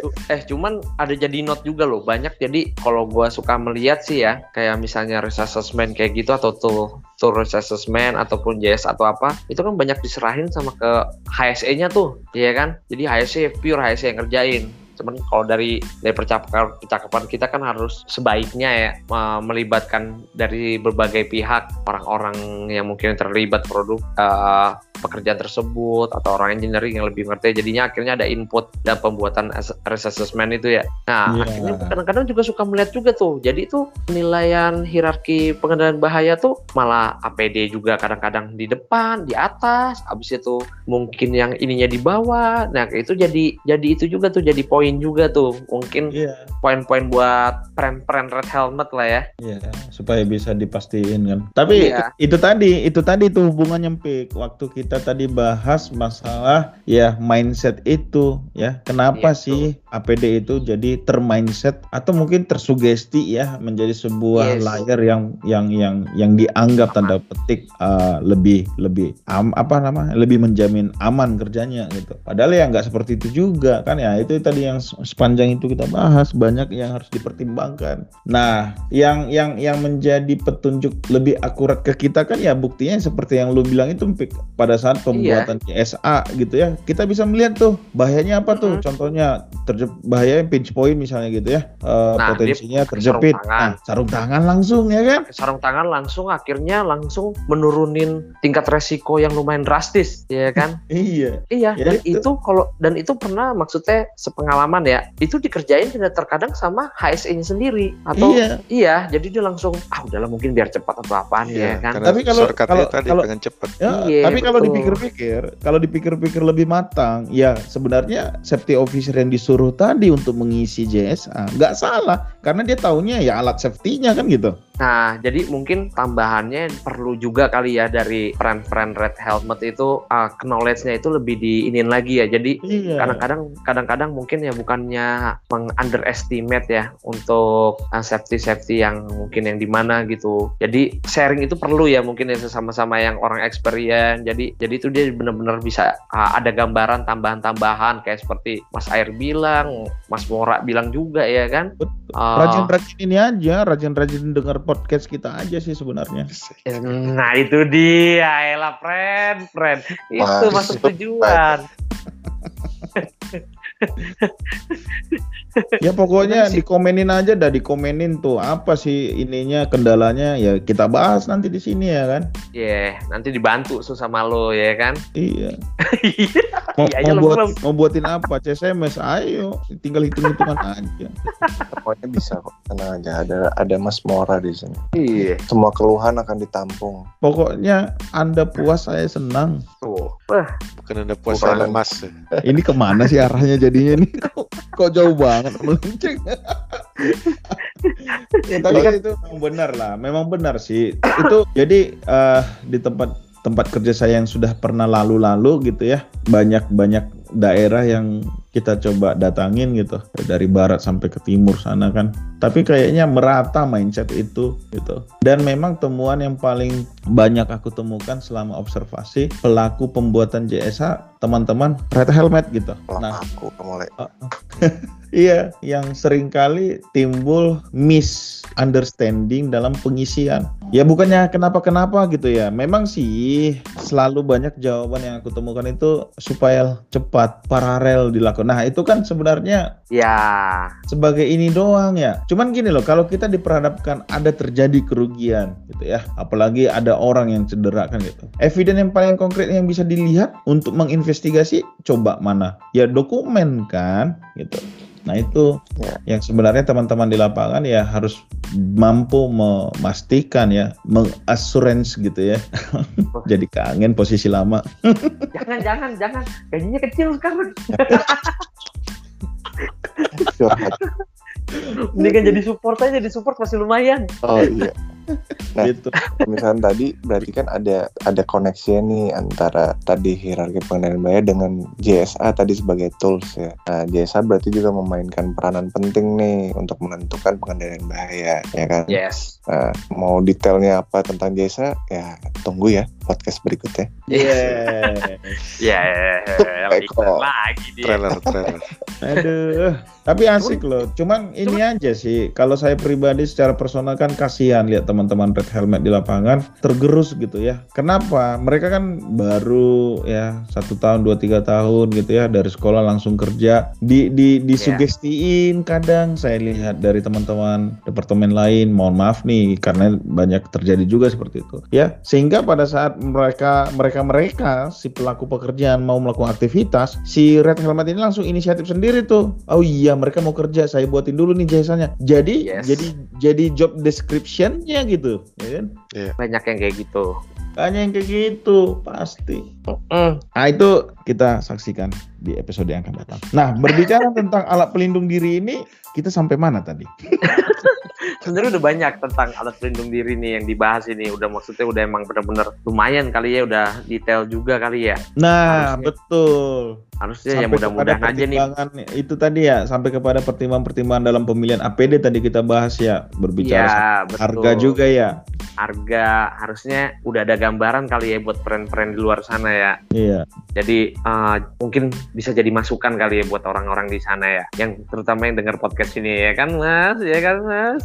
Tuh, eh cuman ada jadi note juga loh banyak jadi kalau gua suka melihat sih ya kayak misalnya risk assessment kayak gitu atau tool tool risk assessment ataupun JS atau apa itu kan banyak diserahin sama ke HSE-nya tuh iya kan jadi HSE pure HSE yang ngerjain cuman kalau dari dari percakapan percakapan kita kan harus sebaiknya ya me- melibatkan dari berbagai pihak orang-orang yang mungkin terlibat produk eh, pekerjaan tersebut atau orang engineering yang lebih ngerti. Jadinya akhirnya ada input dan pembuatan risk assessment itu ya. Nah Iya. akhirnya kadang-kadang juga suka melihat juga tuh. Jadi tuh penilaian hierarki pengendalian bahaya tuh malah APD juga kadang-kadang di depan di atas. Habis itu mungkin yang ininya di bawah. Nah itu jadi jadi itu juga tuh jadi poin juga tuh mungkin Iya. poin-poin buat pren-pren red helmet lah ya Iya, supaya bisa dipastiin kan. Tapi Iya. itu tadi, itu tadi tuh hubungannya Pik. Waktu kita tadi bahas masalah ya mindset itu ya. Kenapa Iya, sih APD itu jadi termindset atau mungkin tersugesti ya menjadi sebuah Yes. layar yang yang yang yang dianggap tanda petik uh, lebih lebih am, apa namanya lebih menjamin aman kerjanya gitu. Padahal ya nggak seperti itu juga kan ya itu tadi yang se- sepanjang itu kita bahas banyak yang harus dipertimbangkan. Nah yang yang yang menjadi petunjuk lebih akurat ke kita kan ya buktinya seperti yang lu bilang itu pada saat pembuatan CSA gitu ya kita bisa melihat tuh bahayanya apa tuh Mhm. contohnya terjep bahaya pinch point misalnya gitu ya Eh, Nah, potensinya terjepit sarung tangan. nah sarung tangan langsung ya kan sarung tangan langsung akhirnya langsung menurunin tingkat resiko yang lumayan drastis ya kan iya iya Ya, dan itu. itu kalau dan itu pernah maksudnya sepengalaman ya itu dikerjain tidak terkadang sama HSE nya sendiri atau iya iya jadi dia langsung ah udahlah mungkin biar cepat atau apaan Iya, ya kan Tapi kalau- kalau- tadi kalau- pengen cepet. Ya, Iya, tapi kalau betul. dipikir-pikir, kalau dipikir-pikir lebih matang, ya sebenarnya safety officer yang disuruh tadi untuk mengisi JSA nggak salah, karena dia taunya ya alat safety-nya kan gitu. Nah, jadi mungkin tambahannya perlu juga kali ya dari friend-friend Red Helmet itu uh, knowledge-nya itu lebih diinin lagi ya. Jadi Iya. kadang-kadang kadang-kadang mungkin ya bukannya meng-underestimate ya untuk uh, safety-safety yang mungkin yang di mana gitu. Jadi sharing itu perlu ya mungkin ya sesama-sama yang orang experience. Jadi jadi itu dia benar-benar bisa uh, ada gambaran tambahan-tambahan kayak seperti Mas Air bilang, Mas Mora bilang juga ya kan. Uh, Rajin-rajin ini aja, rajin-rajin dengar podcast kita aja sih sebenarnya. Nah itu dia, elah friend, friend. Itu masuk tujuan. Ya pokoknya dikomenin aja dah dikomenin tuh apa sih ininya kendalanya ya kita bahas nanti di sini ya kan. Iya, nanti dibantu su sama lo ya kan. Iya. Mau, Iya mau lu buat mau buatin apa? CSMS ayo tinggal hitung-hitungan aja. Pokoknya bisa kok. Tenang aja. Ada ada Mas Mora di sini. Iya, Semua keluhan akan ditampung. Pokoknya Anda puas saya senang. tuh. Wah, Bukan ada puas Bukan. lemas. Ini ke mana sih arahnya jadinya nih? Kok, kok jauh banget melenceng? ya, tapi kan itu memang benar lah, memang benar sih. Itu jadi eh, di tempat tempat kerja saya yang sudah pernah lalu-lalu gitu ya, banyak-banyak daerah yang kita coba datangin gitu dari barat sampai ke timur sana kan tapi kayaknya merata mindset itu gitu dan memang temuan yang paling banyak aku temukan selama observasi pelaku pembuatan JSA teman-teman red helmet gitu Kalau nah aku mulai Iya, yang sering kali timbul misunderstanding dalam pengisian. Ya bukannya kenapa-kenapa gitu ya. Memang sih selalu banyak jawaban yang aku temukan itu supaya cepat, paralel dilakukan. Nah itu kan sebenarnya ya. sebagai ini doang ya. Cuman gini loh, kalau kita diperhadapkan ada terjadi kerugian gitu ya, apalagi ada orang yang cedera kan gitu. Eviden yang paling konkret yang bisa dilihat untuk menginvestigasi coba mana? Ya dokumen kan gitu. Nah itu Ya. yang sebenarnya teman-teman di lapangan ya harus mampu memastikan ya, mengassurance gitu ya. Jadi kangen posisi lama. Jangan, jangan, jangan. Gajinya kecil sekarang. Ini kan jadi support aja, jadi support masih lumayan. Oh iya. Nah. gitu. Misalnya tadi berarti kan ada ada koneksi nih antara tadi hierarki pengendalian bahaya dengan JSA tadi sebagai tools ya. Nah, JSA berarti juga memainkan peranan penting nih untuk menentukan pengendalian bahaya, ya kan? Yes. Nah, mau detailnya apa tentang JSA ya tunggu ya podcast berikutnya. Yeah. Ya, Eko. lagi dia. Trailer, trailer. Aduh, tapi asik loh. Cuman ini aja sih, kalau saya pribadi secara personal kan kasihan lihat teman-teman red helmet di lapangan tergerus gitu ya. Kenapa? Mereka kan baru ya satu tahun, dua tiga tahun gitu ya dari sekolah langsung kerja. Di di disugestiin kadang saya lihat dari teman-teman departemen lain. Mohon maaf nih karena banyak terjadi juga seperti itu. Ya, sehingga pada saat mereka mereka mereka si pelaku pekerjaan mau melakukan aktivitas, si red helmet ini langsung inisiatif sendiri tuh. Oh iya, mereka mau kerja, saya buatin dulu nih jasanya. Jadi Yes. jadi jadi job description-nya gitu, ya kan? Banyak yang kayak gitu. Hanya yang kayak gitu, pasti. Mm. Nah itu kita saksikan di episode yang akan datang. Nah berbicara tentang alat pelindung diri ini, kita sampai mana tadi? Sebenarnya udah banyak tentang alat pelindung diri nih yang dibahas ini. Udah maksudnya udah emang bener-bener lumayan kali ya, udah detail juga kali ya. Nah, Harusnya. betul. Harusnya ya Sampai mudah-mudahan kepada aja nih. Itu tadi ya, sampai kepada pertimbangan-pertimbangan dalam pemilihan APD tadi kita bahas ya, berbicara Iya, soal betul. harga juga ya. Harga harusnya udah ada gambaran kali ya buat brand-brand di luar sana ya. Iya. Jadi eh, mungkin bisa jadi masukan kali ya buat orang-orang di sana ya, yang terutama yang dengar podcast ini ya kan Mas, ya kan Mas.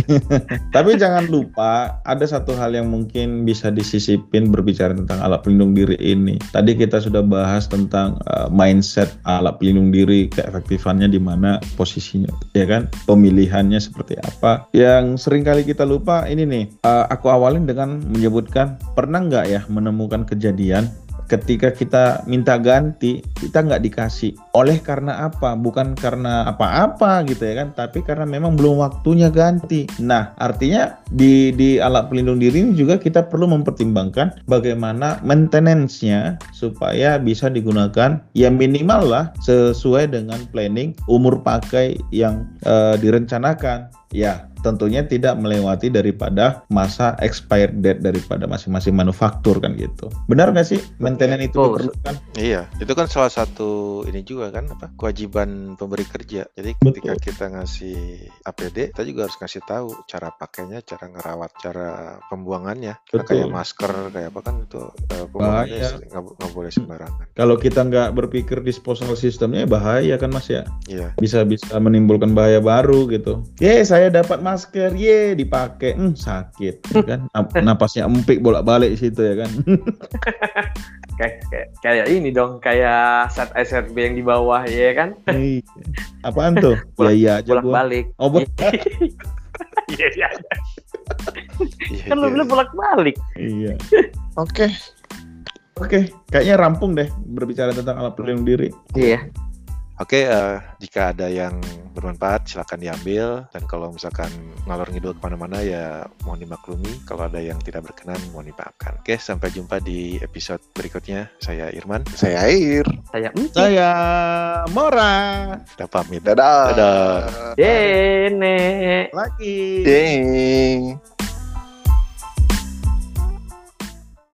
Tapi jangan lupa ada satu hal yang mungkin bisa disisipin berbicara tentang alat pelindung diri ini. Tadi kita sudah bahas tentang uh, mindset alat pelindung diri, keefektifannya di mana posisinya, ya kan? Pemilihannya seperti apa? Yang sering kali kita lupa ini nih. uh, aku awalin dengan menyebutkan pernah nggak ya menemukan kejadian ketika kita minta ganti kita nggak dikasih. Oleh karena apa? Bukan karena apa-apa gitu ya kan tapi karena memang belum waktunya ganti. Nah artinya di di alat pelindung diri ini juga kita perlu mempertimbangkan bagaimana maintenance-nya supaya bisa digunakan ya minimal lah sesuai dengan planning umur pakai yang eh, direncanakan. Ya tentunya tidak melewati daripada masa expired date daripada masing-masing manufaktur kan gitu. Benar nggak sih maintenance itu Betul. diperlukan? Iya, itu kan salah satu ini juga kan apa kewajiban pemberi kerja. Jadi ketika Betul. kita ngasih APD, kita juga harus ngasih tahu cara pakainya, cara ngerawat, cara pembuangannya. Karena Betul. kayak masker, kayak apa kan itu eh, pembuangannya nggak boleh sembarangan. Kalau kita nggak berpikir disposal sistemnya bahaya kan mas ya, Iya, bisa bisa menimbulkan bahaya baru gitu. Ye saya dapat masker, ye dipakai, hmm, sakit kan, Nap- napasnya empik bolak balik situ ya kan. Kayak, kayak kayak ini dong, kayak set SRB yang di bawah ya kan, Iya. Apaan tuh? Ya Bolak- iya aja bolak gua. balik. Oh, bo- Iya, iya. iya, Kan lu iya. bilang bolak balik. iya. Oke. Oke, kayaknya rampung deh berbicara tentang alat pelindung diri. Iya. Oke, eh, jika ada yang bermanfaat silakan diambil dan kalau misalkan ngalor ngidul ke mana-mana ya mohon dimaklumi. Kalau ada yang tidak berkenan mohon dimaafkan. Oke, sampai jumpa di episode berikutnya. Saya Irman. Saya Air. Saya Emci. Saya Mora Kita pamit. Dadah. Dadah. Dene. lagi. Ding.